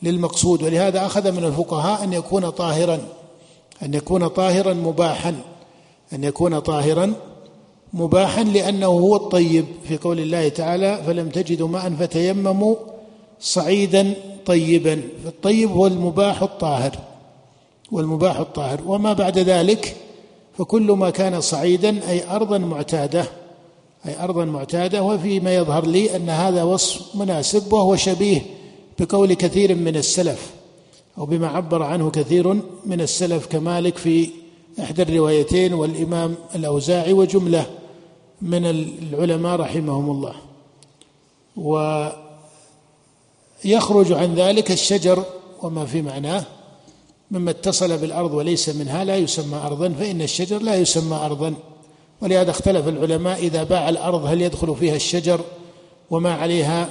للمقصود. ولهذا أخذ من الفقهاء أن يكون طاهرا أن يكون طاهرا مباحا أن يكون طاهرا مباحا لأنه هو الطيب. في قول الله تعالى فلم تجدوا ماء فتيمموا صعيدا طيبا. فالطيب هو المباح الطاهر والمباح الطاهر. وما بعد ذلك فكل ما كان صعيدا أي أرضا معتادة أي أرضا معتادة. وفيما يظهر لي أن هذا وصف مناسب وهو شبيه بقول كثير من السلف أو بما عبر عنه كثير من السلف كمالك في إحدى الروايتين والإمام الأوزاعي وجملة من العلماء رحمهم الله. ويخرج عن ذلك الشجر وما في معناه. مما اتصل بالأرض وليس منها لا يسمى أرضا فإن الشجر لا يسمى أرضا. ولهذا اختلف العلماء إذا باع الأرض هل يدخل فيها الشجر وما عليها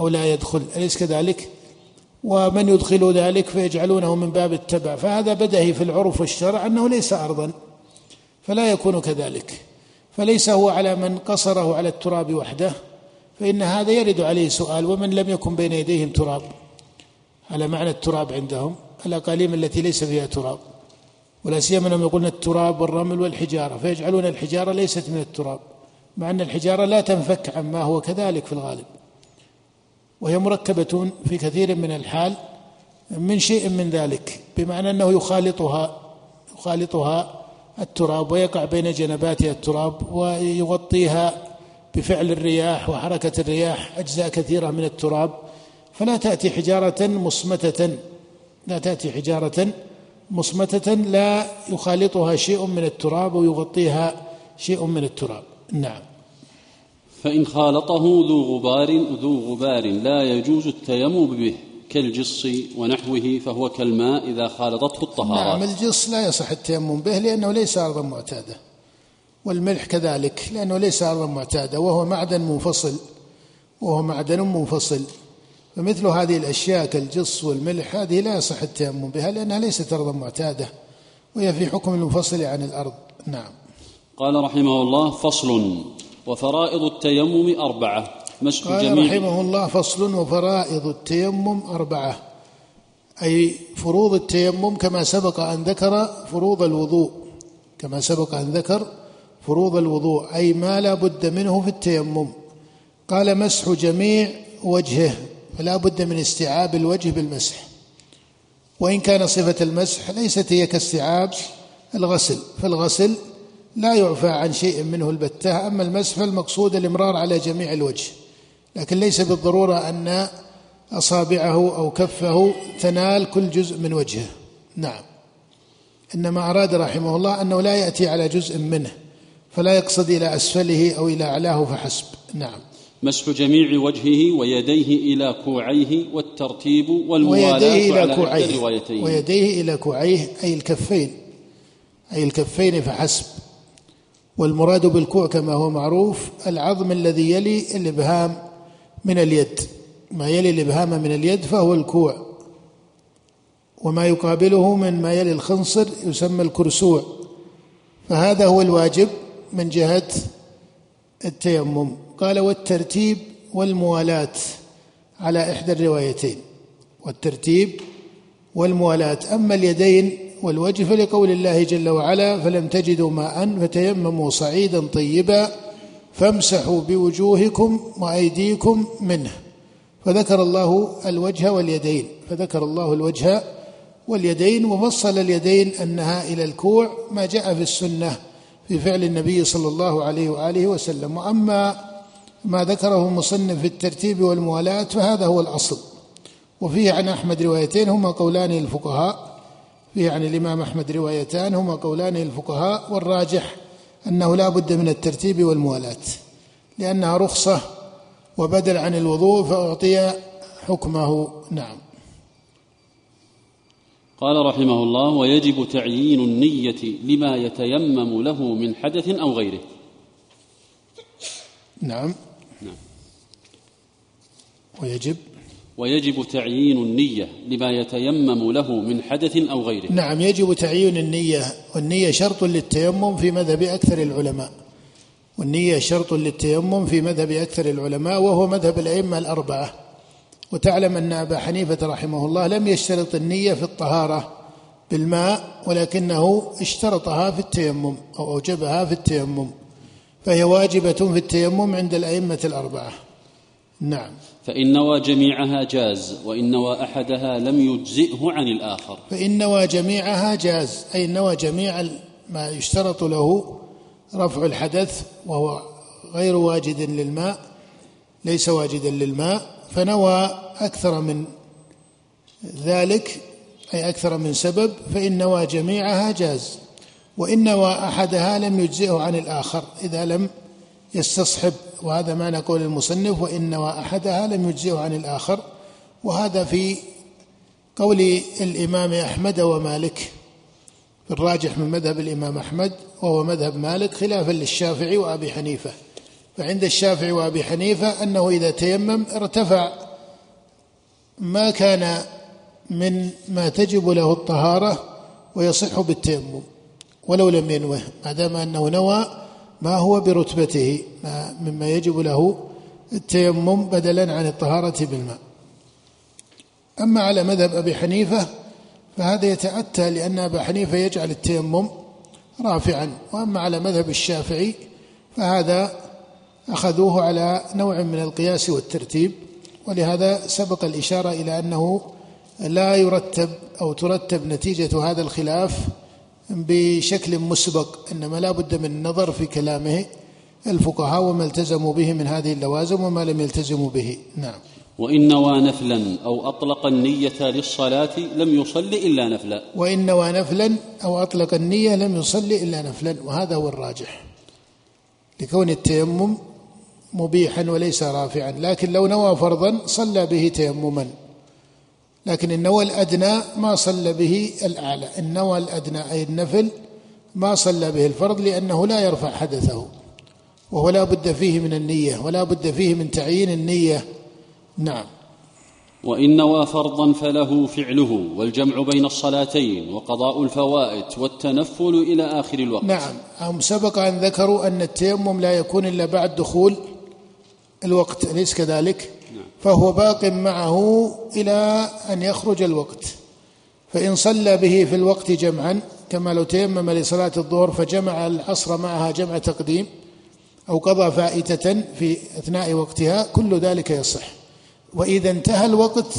أو لا يدخل أليس كذلك؟ ومن يدخل ذلك فيجعلونه من باب التبع. فهذا بدهي في العرف والشرع أنه ليس أرضا فلا يكون كذلك. فليس هو على من قصره على التراب وحده فإن هذا يرد عليه سؤال ومن لم يكن بين يديهم تراب. على معنى التراب عندهم. الأقاليم التي ليس فيها تراب ولا سيما أنهم يقولون التراب والرمل والحجارة فيجعلون الحجارة ليست من التراب مع أن الحجارة لا تنفك عما هو كذلك في الغالب. وهي مركبة في كثير من الحال من شيء من ذلك بمعنى أنه يخالطها يخالطها التراب ويقع بين جنباتها التراب ويغطيها بفعل الرياح وحركة الرياح أجزاء كثيرة من التراب. فلا تأتي حجارة مصمتة لا تأتي حجارة مصمتة لا يخالطها شيء من التراب ويغطيها شيء من التراب. نعم. فإن خالطه ذو غبار ذو غبار لا يجوز التيمم به كالجص ونحوه فهو كالماء إذا خالطته الطهارات. نعم الجص لا يصح التيمم به لأنه ليس أرضا معتادة والملح كذلك لأنه ليس أرضا معتادة وهو معدن منفصل وهو معدن منفصل. فمثل هذه الأشياء كالجص والملح هذه لا يصح التيمم بها لأنها ليست أرضا معتادة وهي في حكم المنفصل عن الأرض. نعم. قال رحمه الله فصل وفرائض التيمم أربعة. مسح قال جميع رحمه الله فصل وفرائض التيمم أربعة. أي فروض التيمم كما سبق أن ذكر فروض الوضوء. كما سبق أن ذكر فروض الوضوء أي ما لا بد منه في التيمم. قال مسح جميع وجهه. فلا بد من استيعاب الوجه بالمسح. وإن كان صفة المسح ليست هي كاستيعاب الغسل فالغسل لا يعفى عن شيء منه البتة أما المسح فالمقصود الإمرار على جميع الوجه. لكن ليس بالضرورة أن أصابعه أو كفه تنال كل جزء من وجهه. نعم. إنما أراد رحمه الله أنه لا يأتي على جزء منه فلا يقصد إلى أسفله أو إلى أعلاه فحسب. نعم. مسح جميع وجهه ويديه إلى كوعيه والترتيب والموالاة ويديه إلى على كوعيه. الروايتين ويديه إلى كوعيه أي الكفين. أي الكفين فحسب والمراد بالكوع كما هو معروف العظم الذي يلي الإبهام من اليد. ما يلي الإبهام من اليد فهو الكوع. وما يقابله من ما يلي الخنصر يسمى الكرسوع. فهذا هو الواجب من جهة التيمم. قال والترتيب والموالاة على إحدى الروايتين. والترتيب والموالاة أما اليدين والوجه فلقول الله جل وعلا فلم تجدوا ماء فتيمموا صعيدا طيبا فامسحوا بوجوهكم وأيديكم منه. فذكر الله الوجه واليدين. فذكر الله الوجه واليدين وفصل اليدين أنها إلى الكوع ما جاء في السنة في فعل النبي صلى الله عليه وآله وسلم. وأما ما ذكره المصنف في الترتيب والموالاة فهذا هو الأصل. وفيه عن أحمد روايتين هما قولان الفقهاء فيه عن الإمام أحمد روايتان هما قولان الفقهاء والراجح أنه لا بد من الترتيب والموالاة لأنها رخصة وبدل عن الوضوء فأعطي حكمه. نعم. قال رحمه الله ويجب تعيين النية لما يتيمم له من حدث أو غيره. نعم. ويجب ويجب تعيين النية لما يتيمم له من حدث أو غيره. نعم يجب تعيين النية والنية شرط للتيمم في مذهب أكثر العلماء. والنية شرط للتيمم في مذهب أكثر العلماء وهو مذهب الأئمة الأربعة. وتعلم أن أبا حنيفة رحمه الله لم يشترط النية في الطهارة بالماء ولكنه اشترطها في التيمم أو أوجبها في التيمم. فهي واجبة في التيمم عند الأئمة الأربعة. نعم. فإن نوى جميعها جاز وإن نوى أحدها لم يجزئه عن الآخر. فإن نوى جميعها جاز أي نوى جميع ما يشترط له رفع الحدث وهو غير واجد للماء ليس واجدا للماء فنوى أكثر من ذلك أي أكثر من سبب فإن نوى جميعها جاز. وإن نوى أحدها لم يجزئه عن الآخر إذا لم يستصحب وهذا معنى قول المصنف وإن أحدها لم يجزئه عن الآخر وهذا في قول الإمام أحمد ومالك في الراجح من مذهب الإمام أحمد وهو مذهب مالك خلافا للشافعي وأبي حنيفة. فعند الشافعي وأبي حنيفة أنه إذا تيمم ارتفع ما كان من ما تجب له الطهارة ويصح بالتيمم ولو لم ينوه ما دام أنه نوى ما هو برتبته مما يجب له التيمم بدلا عن الطهارة بالماء. أما على مذهب أبي حنيفة فهذا يتأتى لأن أبا حنيفة يجعل التيمم رافعا. وأما على مذهب الشافعي فهذا أخذوه على نوع من القياس والترتيب. ولهذا سبق الإشارة إلى أنه لا يرتب أو ترتب نتيجة هذا الخلاف بشكل مسبق إنما لا بد من النظر في كلامه الفقهاء وما التزموا به من هذه اللوازم وما لم يلتزموا به. نعم. وإن نوى نفلا أو أطلق النية للصلاة لم يصل إلا نفلا. وإن نوى نفلا أو أطلق النية لم يصل إلا نفلا وهذا هو الراجح. لكون التيمم مبيحا وليس رافعا لكن لو نوى فرضا صلى به تيمما. لكن النوى الأدنى ما صلى به الأعلى. النوى الأدنى أي النفل ما صلى به الفرض لأنه لا يرفع حدثه وهو لا بد فيه من النية ولا بد فيه من تعيين النية. نعم. وإن نوى فرضا فله فعله والجمع بين الصلاتين وقضاء الفوائت والتنفل إلى آخر الوقت. نعم. هم سبق أن ذكروا أن التيمم لا يكون إلا بعد دخول الوقت أليس كذلك. فهو باق معه إلى أن يخرج الوقت. فإن صلى به في الوقت جمعا كما لو تيمم لصلاة الظهر فجمع العصر معها جمع تقديم أو قضى فائتة في أثناء وقتها كل ذلك يصح. وإذا انتهى الوقت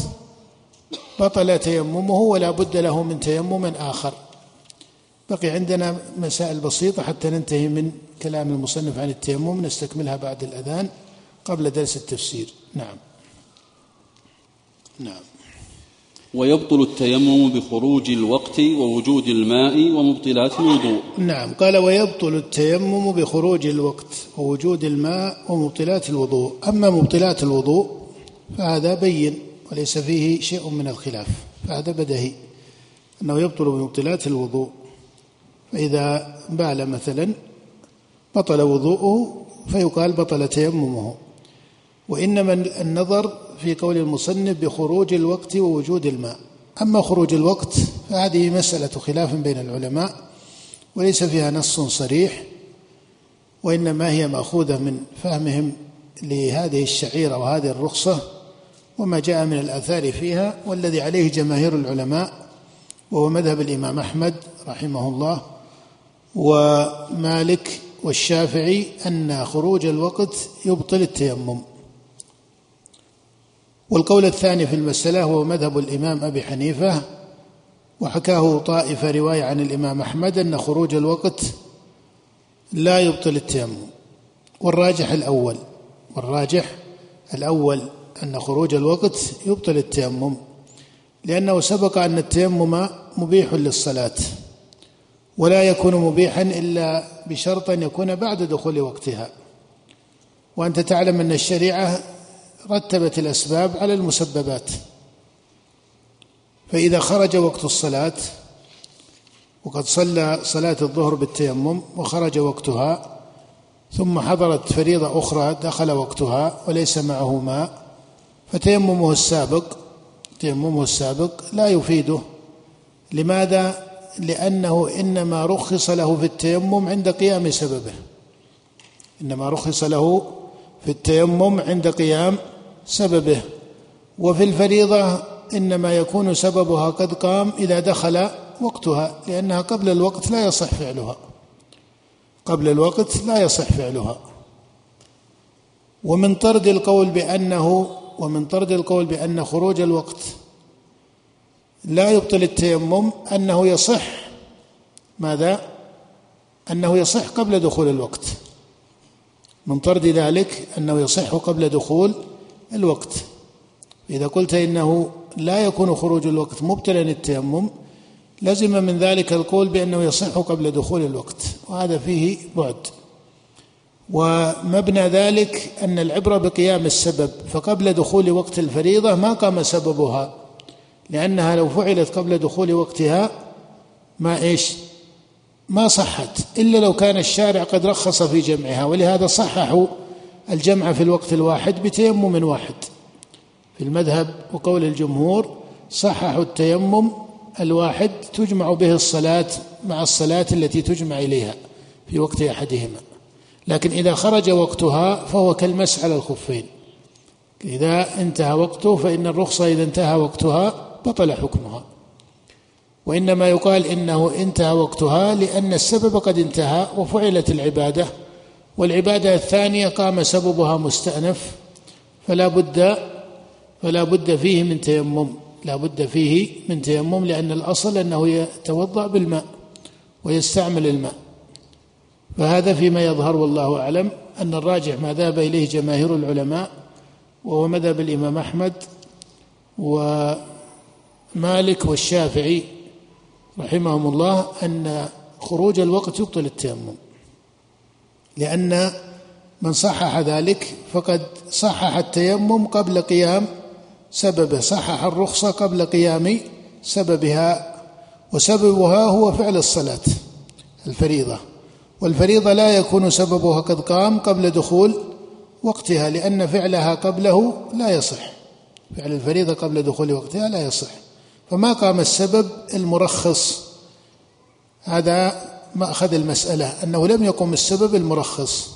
بطل تيممه ولا بد له من تيمم آخر. بقي عندنا مسائل بسيطة حتى ننتهي من كلام المصنف عن التيمم نستكملها بعد الأذان قبل درس التفسير. نعم. نعم. ويبطل التيمم بخروج الوقت ووجود الماء ومبطلات الوضوء. نعم قال ويبطل التيمم بخروج الوقت ووجود الماء ومبطلات الوضوء. أما مبطلات الوضوء فهذا بين وليس فيه شيء من الخلاف فهذا بدهي أنه يبطل بمبطلات الوضوء. فإذا بال مثلا بطل وضوءه فيقال بطل تيممه. وإنما النظر في قول المصنف بخروج الوقت ووجود الماء. أما خروج الوقت فهذه مسألة خلاف بين العلماء وليس فيها نص صريح وإنما هي مأخوذة من فهمهم لهذه الشعيرة وهذه الرخصة وما جاء من الآثار فيها والذي عليه جماهير العلماء وهو مذهب الإمام أحمد رحمه الله ومالك والشافعي أن خروج الوقت يبطل التيمم. والقول الثاني في المسألة هو مذهب الإمام أبي حنيفة وحكاه طائفة رواية عن الإمام أحمد أن خروج الوقت لا يبطل التيمم. والراجح الأول والراجح الأول أن خروج الوقت يبطل التيمم لأنه سبق أن التيمم مبيح للصلاة ولا يكون مبيحا إلا بشرط أن يكون بعد دخول وقتها. وأنت تعلم أن الشريعة رتبت الأسباب على المسببات. فإذا خرج وقت الصلاة وقد صلى صلاة الظهر بالتيمم وخرج وقتها ثم حضرت فريضة أخرى دخل وقتها وليس معه ماء فتيممه السابق تيممه السابق لا يفيده. لماذا؟ لأنه إنما رخص له في التيمم عند قيام سببه. إنما رخص له في التيمم عند قيام سببه. وفي الفريضة إنما يكون سببها قد قام إذا دخل وقتها لأنها قبل الوقت لا يصح فعلها. قبل الوقت لا يصح فعلها. ومن طرد القول بأنه ومن طرد القول بأن خروج الوقت لا يبطل التيمم أنه يصح. ماذا؟ أنه يصح قبل دخول الوقت. من طرد ذلك أنه يصح قبل دخول الوقت. إذا قلت إنه لا يكون خروج الوقت مبتلا التيمم لزم من ذلك القول بأنه يصح قبل دخول الوقت وهذا فيه بعد. ومبنى ذلك أن العبرة بقيام السبب فقبل دخول وقت الفريضة ما قام سببها لأنها لو فعلت قبل دخول وقتها ما إيش؟ ما صحت إلا لو كان الشارع قد رخص في جمعها ولهذا صححوا الجمع في الوقت الواحد بتيمم واحد. في المذهب وقول الجمهور صححوا التيمم الواحد تجمع به الصلاة مع الصلاة التي تجمع إليها في وقت أحدهما. لكن إذا خرج وقتها فهو كالمس على الخفين. إذا انتهى وقته فإن الرخصة إذا انتهى وقتها بطل حكمها. وإنما يقال إنه انتهى وقتها لأن السبب قد انتهى وفعلت العبادة والعبادة الثانية قام سببها مستأنف فلا بد فلا بد فيه من تيمم لا بد فيه من تيمم لأن الأصل أنه يتوضأ بالماء ويستعمل الماء. فهذا فيما يظهر والله أعلم أن الراجح ما ذهب إليه جماهير العلماء وهو مذهب الإمام أحمد ومالك والشافعي رحمهم الله أن خروج الوقت يبطل التيمم. لأن من صحح ذلك فقد صحح التيمم قبل قيام سببه صحح الرخصة قبل قيام سببها وسببها هو فعل الصلاة الفريضة. والفريضة لا يكون سببها قد قام قبل دخول وقتها لأن فعلها قبله لا يصح. فعل الفريضة قبل دخول وقتها لا يصح. فما قام السبب المرخص؟ هذا مأخذ المسألة أنه لم يقم السبب المرخص.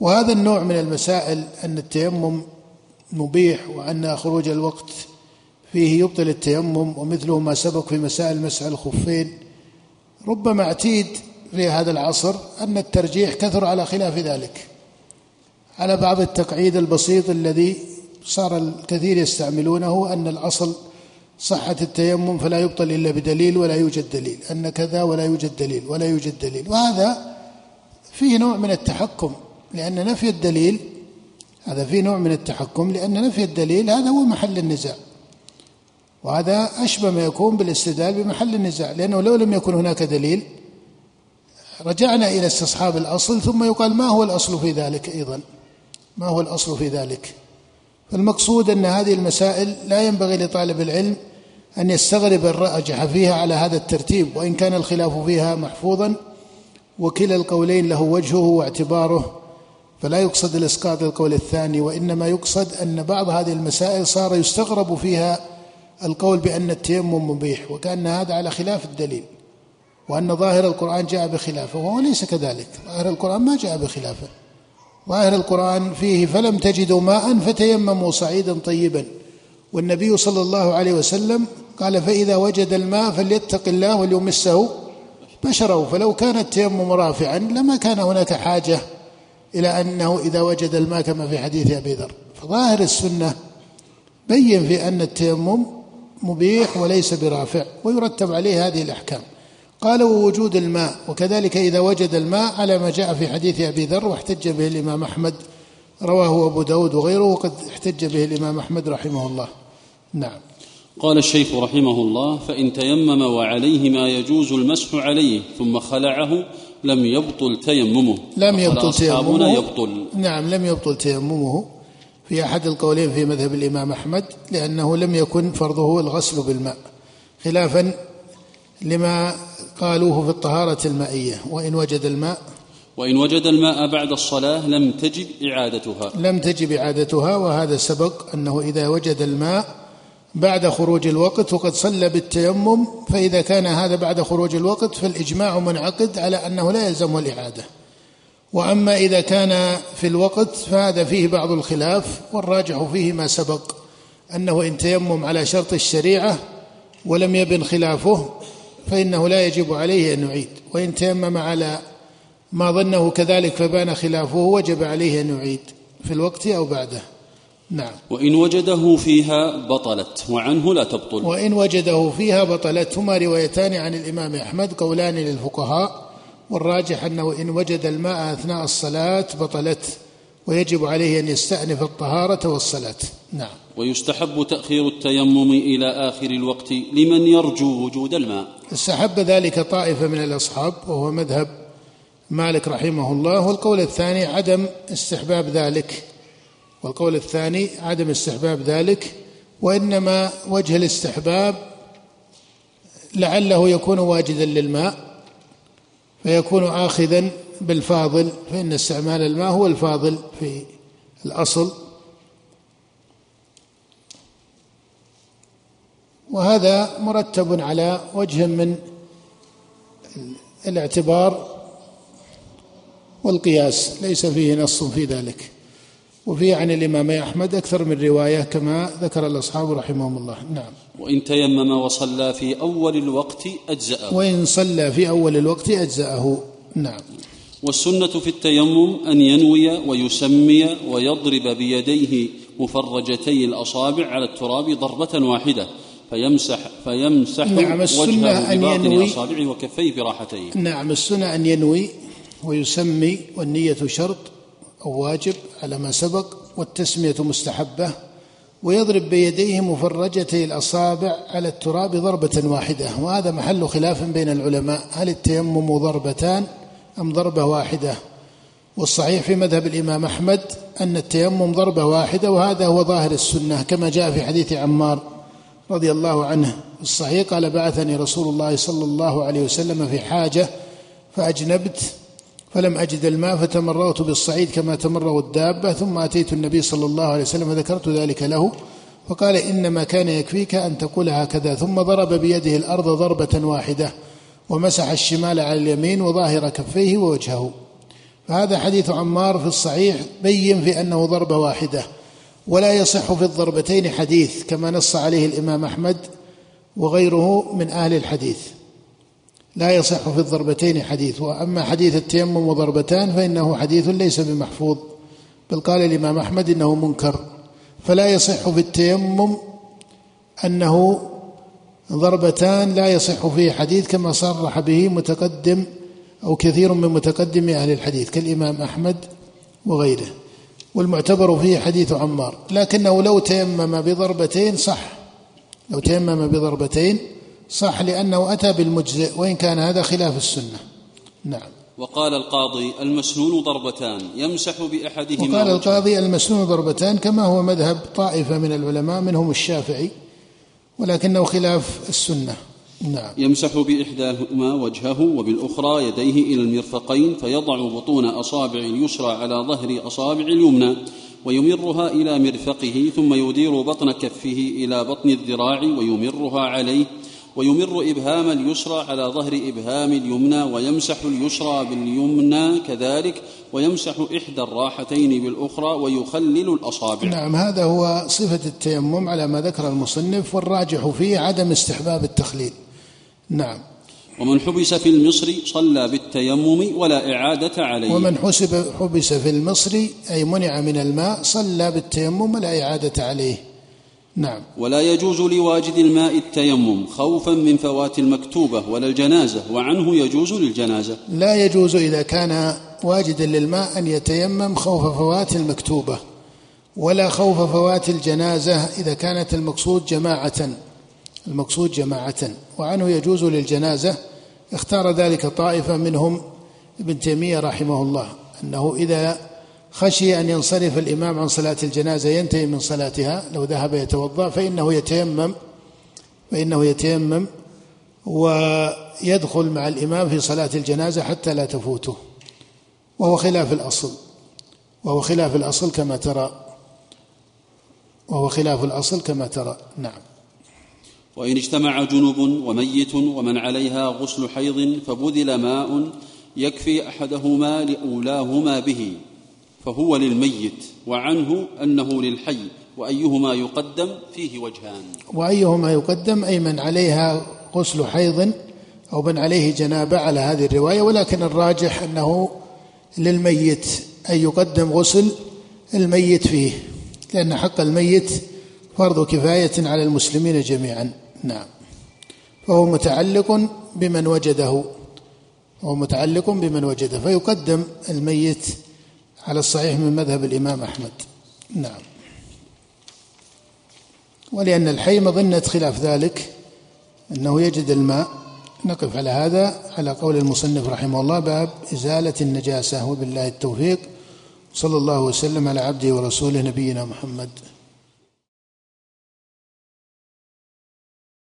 وهذا النوع من المسائل أن التيمم مبيح وأن خروج الوقت فيه يبطل التيمم ومثله ما سبق في مسائل مسح الخفين. ربما أعتيد في هذا العصر أن الترجيح كثر على خلاف ذلك. على بعض التقعيد البسيط الذي صار الكثير يستعملونه أن الأصل صحة التيمم فلا يبطل إلا بدليل ولا يوجد دليل. أن كذا ولا يوجد دليل ولا يوجد دليل. وهذا فيه نوع من التحكم لأن نفي الدليل هذا فيه نوع من التحكم لأن نفي الدليل هذا هو محل النزاع. وهذا أشبه ما يكون بالاستدلال بمحل النزاع لأنه لو لم يكن هناك دليل رجعنا إلى استصحاب الأصل ثم يقال ما هو الأصل في ذلك أيضا؟ ما هو الأصل في ذلك؟ فالمقصود أن هذه المسائل لا ينبغي لطالب العلم أن يستغرب الراجح فيها على هذا الترتيب وإن كان الخلاف فيها محفوظا وكلا القولين له وجهه واعتباره فلا يقصد الإسقاط القول الثاني وإنما يقصد أن بعض هذه المسائل صار يستغرب فيها القول بأن التيمم مبيح وكأن هذا على خلاف الدليل وأن ظاهر القرآن جاء بخلافه وهو ليس كذلك. ظاهر القرآن ما جاء بخلافه. ظاهر القرآن فيه فلم تجدوا ماء فتيمموا صعيدا طيبا. والنبي صلى الله عليه وسلم قال فإذا وجد الماء فليتق الله وليمسه بشره. فلو كان التيمم رافعا لما كان هناك حاجة إلى أنه إذا وجد الماء كما في حديث أبي ذر. فظاهر السنة بين في أن التيمم مبيح وليس برافع ويرتب عليه هذه الأحكام. قال ووجود الماء وكذلك إذا وجد الماء على ما جاء في حديث أبي ذر واحتج به الإمام أحمد رواه أبو داود وغيره وقد احتج به الإمام أحمد رحمه الله. نعم. قال الشيخ رحمه الله فإن تيمم وعليه ما يجوز المسح عليه ثم خلعه لم يبطل تيممه. لم يبطل تيممه. يبطل. نعم لم يبطل تيممه. في أحد القولين في مذهب الإمام أحمد لأنه لم يكن فرضه الغسل بالماء خلافا لما قالوه في الطهارة المائية. وإن وجد الماء وإن وجد الماء بعد الصلاة لم تجب إعادتها. لم تجب إعادتها وهذا سبق أنه إذا وجد الماء بعد خروج الوقت وقد صلى بالتيمم فإذا كان هذا بعد خروج الوقت فالإجماع منعقد على أنه لا يلزمه الإعادة. وأما إذا كان في الوقت فهذا فيه بعض الخلاف والراجح فيه ما سبق أنه إن تيمم على شرط الشريعة ولم يبن خلافه فإنه لا يجب عليه أن يعيد. وإن تيمم على ما ظنه كذلك فبان خلافه وجب عليه أن يعيد في الوقت أو بعده. نعم. وإن وجده فيها بطلت وعنه لا تبطل. وإن وجده فيها بطلت هما روايتان عن الإمام أحمد قولان للفقهاء والراجح أنه إن وجد الماء أثناء الصلاة بطلت ويجب عليه أن يستأنف الطهارة والصلاة. نعم. ويستحب تأخير التيمم إلى آخر الوقت لمن يرجو وجود الماء. استحب ذلك طائفة من الأصحاب وهو مذهب مالك رحمه الله والقول الثاني عدم استحباب ذلك. والقول الثاني عدم استحباب ذلك وإنما وجه الاستحباب لعله يكون واجدا للماء فيكون آخذا بالفاضل فإن استعمال الماء هو الفاضل في الأصل. وهذا مرتب على وجه من الاعتبار والقياس ليس فيه نص في ذلك. وفي عن الإمام أحمد أكثر من رواية كما ذكر الأصحاب رحمهم الله. نعم. وإن تيمم وصلى في أول الوقت أجزأه. وإن صلى في أول الوقت أجزأه. نعم. والسنة في التيمم أن ينوي ويسمي ويضرب بيديه مفرجتي الأصابع على التراب ضربة واحدة فيمسح فيمسح نعم السنة أن ينوي أصابعه وكفيه براحتيه. نعم السنة أن ينوي ويسمي والنية شرط أو واجب على ما سبق والتسمية مستحبة ويضرب بيديه مفرجتي الأصابع على التراب ضربة واحدة وهذا محل خلاف بين العلماء هل التيمم ضربتان أم ضربة واحدة؟ والصحيح في مذهب الإمام أحمد أن التيمم ضربة واحدة وهذا هو ظاهر السنة كما جاء في حديث عمار رضي الله عنه. الصحيح قال بعثني رسول الله صلى الله عليه وسلم في حاجة فأجنبت فلم أجد الماء فتمرغت بالصعيد كما تمرغ الدابة ثم أتيت النبي صلى الله عليه وسلم وذكرت ذلك له فقال إنما كان يكفيك أن تقول هكذا ثم ضرب بيده الأرض ضربة واحدة ومسح الشمال على اليمين وظاهر كفيه ووجهه. فهذا حديث عمار في الصحيح بين في أنه ضربة واحدة. ولا يصح في الضربتين حديث كما نص عليه الإمام أحمد وغيره من أهل الحديث. لا يصح في الضربتين حديث وأما حديث التيمم وضربتان فإنه حديث ليس بمحفوظ. بل قال الإمام أحمد إنه منكر. فلا يصح في التيمم أنه ضربتان لا يصح فيه حديث كما صرح به متقدم أو كثير من متقدم أهل الحديث كالإمام أحمد وغيره. والمعتبر فيه حديث عمار. لكنه لو تيمم بضربتين صح. لو تيمم بضربتين صح لأنه أتى بالمجزئ وإن كان هذا خلاف السنة. نعم. وقال القاضي المسنون ضربتان يمسح بأحدهما وقال القاضي المسنون ضربتان كما هو مذهب طائفة من العلماء منهم الشافعي ولكنه خلاف السنة. نعم. يمسح بإحداهما وجهه وبالأخرى يديه إلى المرفقين فيضع بطون أصابع اليسرى على ظهر أصابع اليمنى ويمرها إلى مرفقه ثم يدير بطن كفه إلى بطن الذراع ويمرها عليه ويمر إبهام اليسرى على ظهر إبهام اليمنى ويمسح اليسرى باليمنى كذلك ويمسح إحدى الراحتين بالأخرى ويخلل الأصابع. نعم هذا هو صفة التيمم على ما ذكر المصنف والراجح فيه عدم استحباب التخليل. نعم. ومن حبس في المصر صلى بالتيمم ولا إعادة عليه. ومن حسب حبس في المصر أي منع من الماء صلى بالتيمم ولا إعادة عليه. نعم. ولا يجوز لواجد الماء التيمم خوفا من فوات المكتوبة ولا الجنازة وعنه يجوز للجنازة. لا يجوز إذا كان واجدا للماء أن يتيمم خوف فوات المكتوبة ولا خوف فوات الجنازة إذا كانت المقصود جماعة. المقصود جماعة وعنه يجوز للجنازة. اختار ذلك طائفة منهم ابن تيمية رحمه الله أنه إذا خشي أن ينصرف الإمام عن صلاة الجنازة ينتهي من صلاتها. لو ذهب يتوضأ فإنه يتيمم فإنه يتيمم ويدخل مع الإمام في صلاة الجنازة حتى لا تفوته. وهو خلاف الأصل. وهو خلاف الأصل كما ترى. وهو خلاف الأصل كما ترى. نعم. وإن اجتمع جنب وميت ومن عليها غسل حيض فبذل ماء يكفي أحدهما لأولاهما به. فهو للميت وعنه أنه للحي وأيهما يقدم فيه وجهان. وأيهما يقدم أي من عليها غسل حيض أو من عليه جنابة على هذه الرواية ولكن الراجح أنه للميت أن يقدم غسل الميت فيه لأن حق الميت فرض كفاية على المسلمين جميعا. نعم. فهو متعلق بمن وجده هو متعلق بمن وجده فيقدم الميت على الصحيح من مذهب الإمام أحمد. نعم. ولأن الحي مظنة خلاف ذلك أنه يجد الماء. نقف على هذا على قول المصنف رحمه الله باب إزالة النجاسة. وبالله التوفيق. صلى الله وسلم على عبده ورسوله نبينا محمد.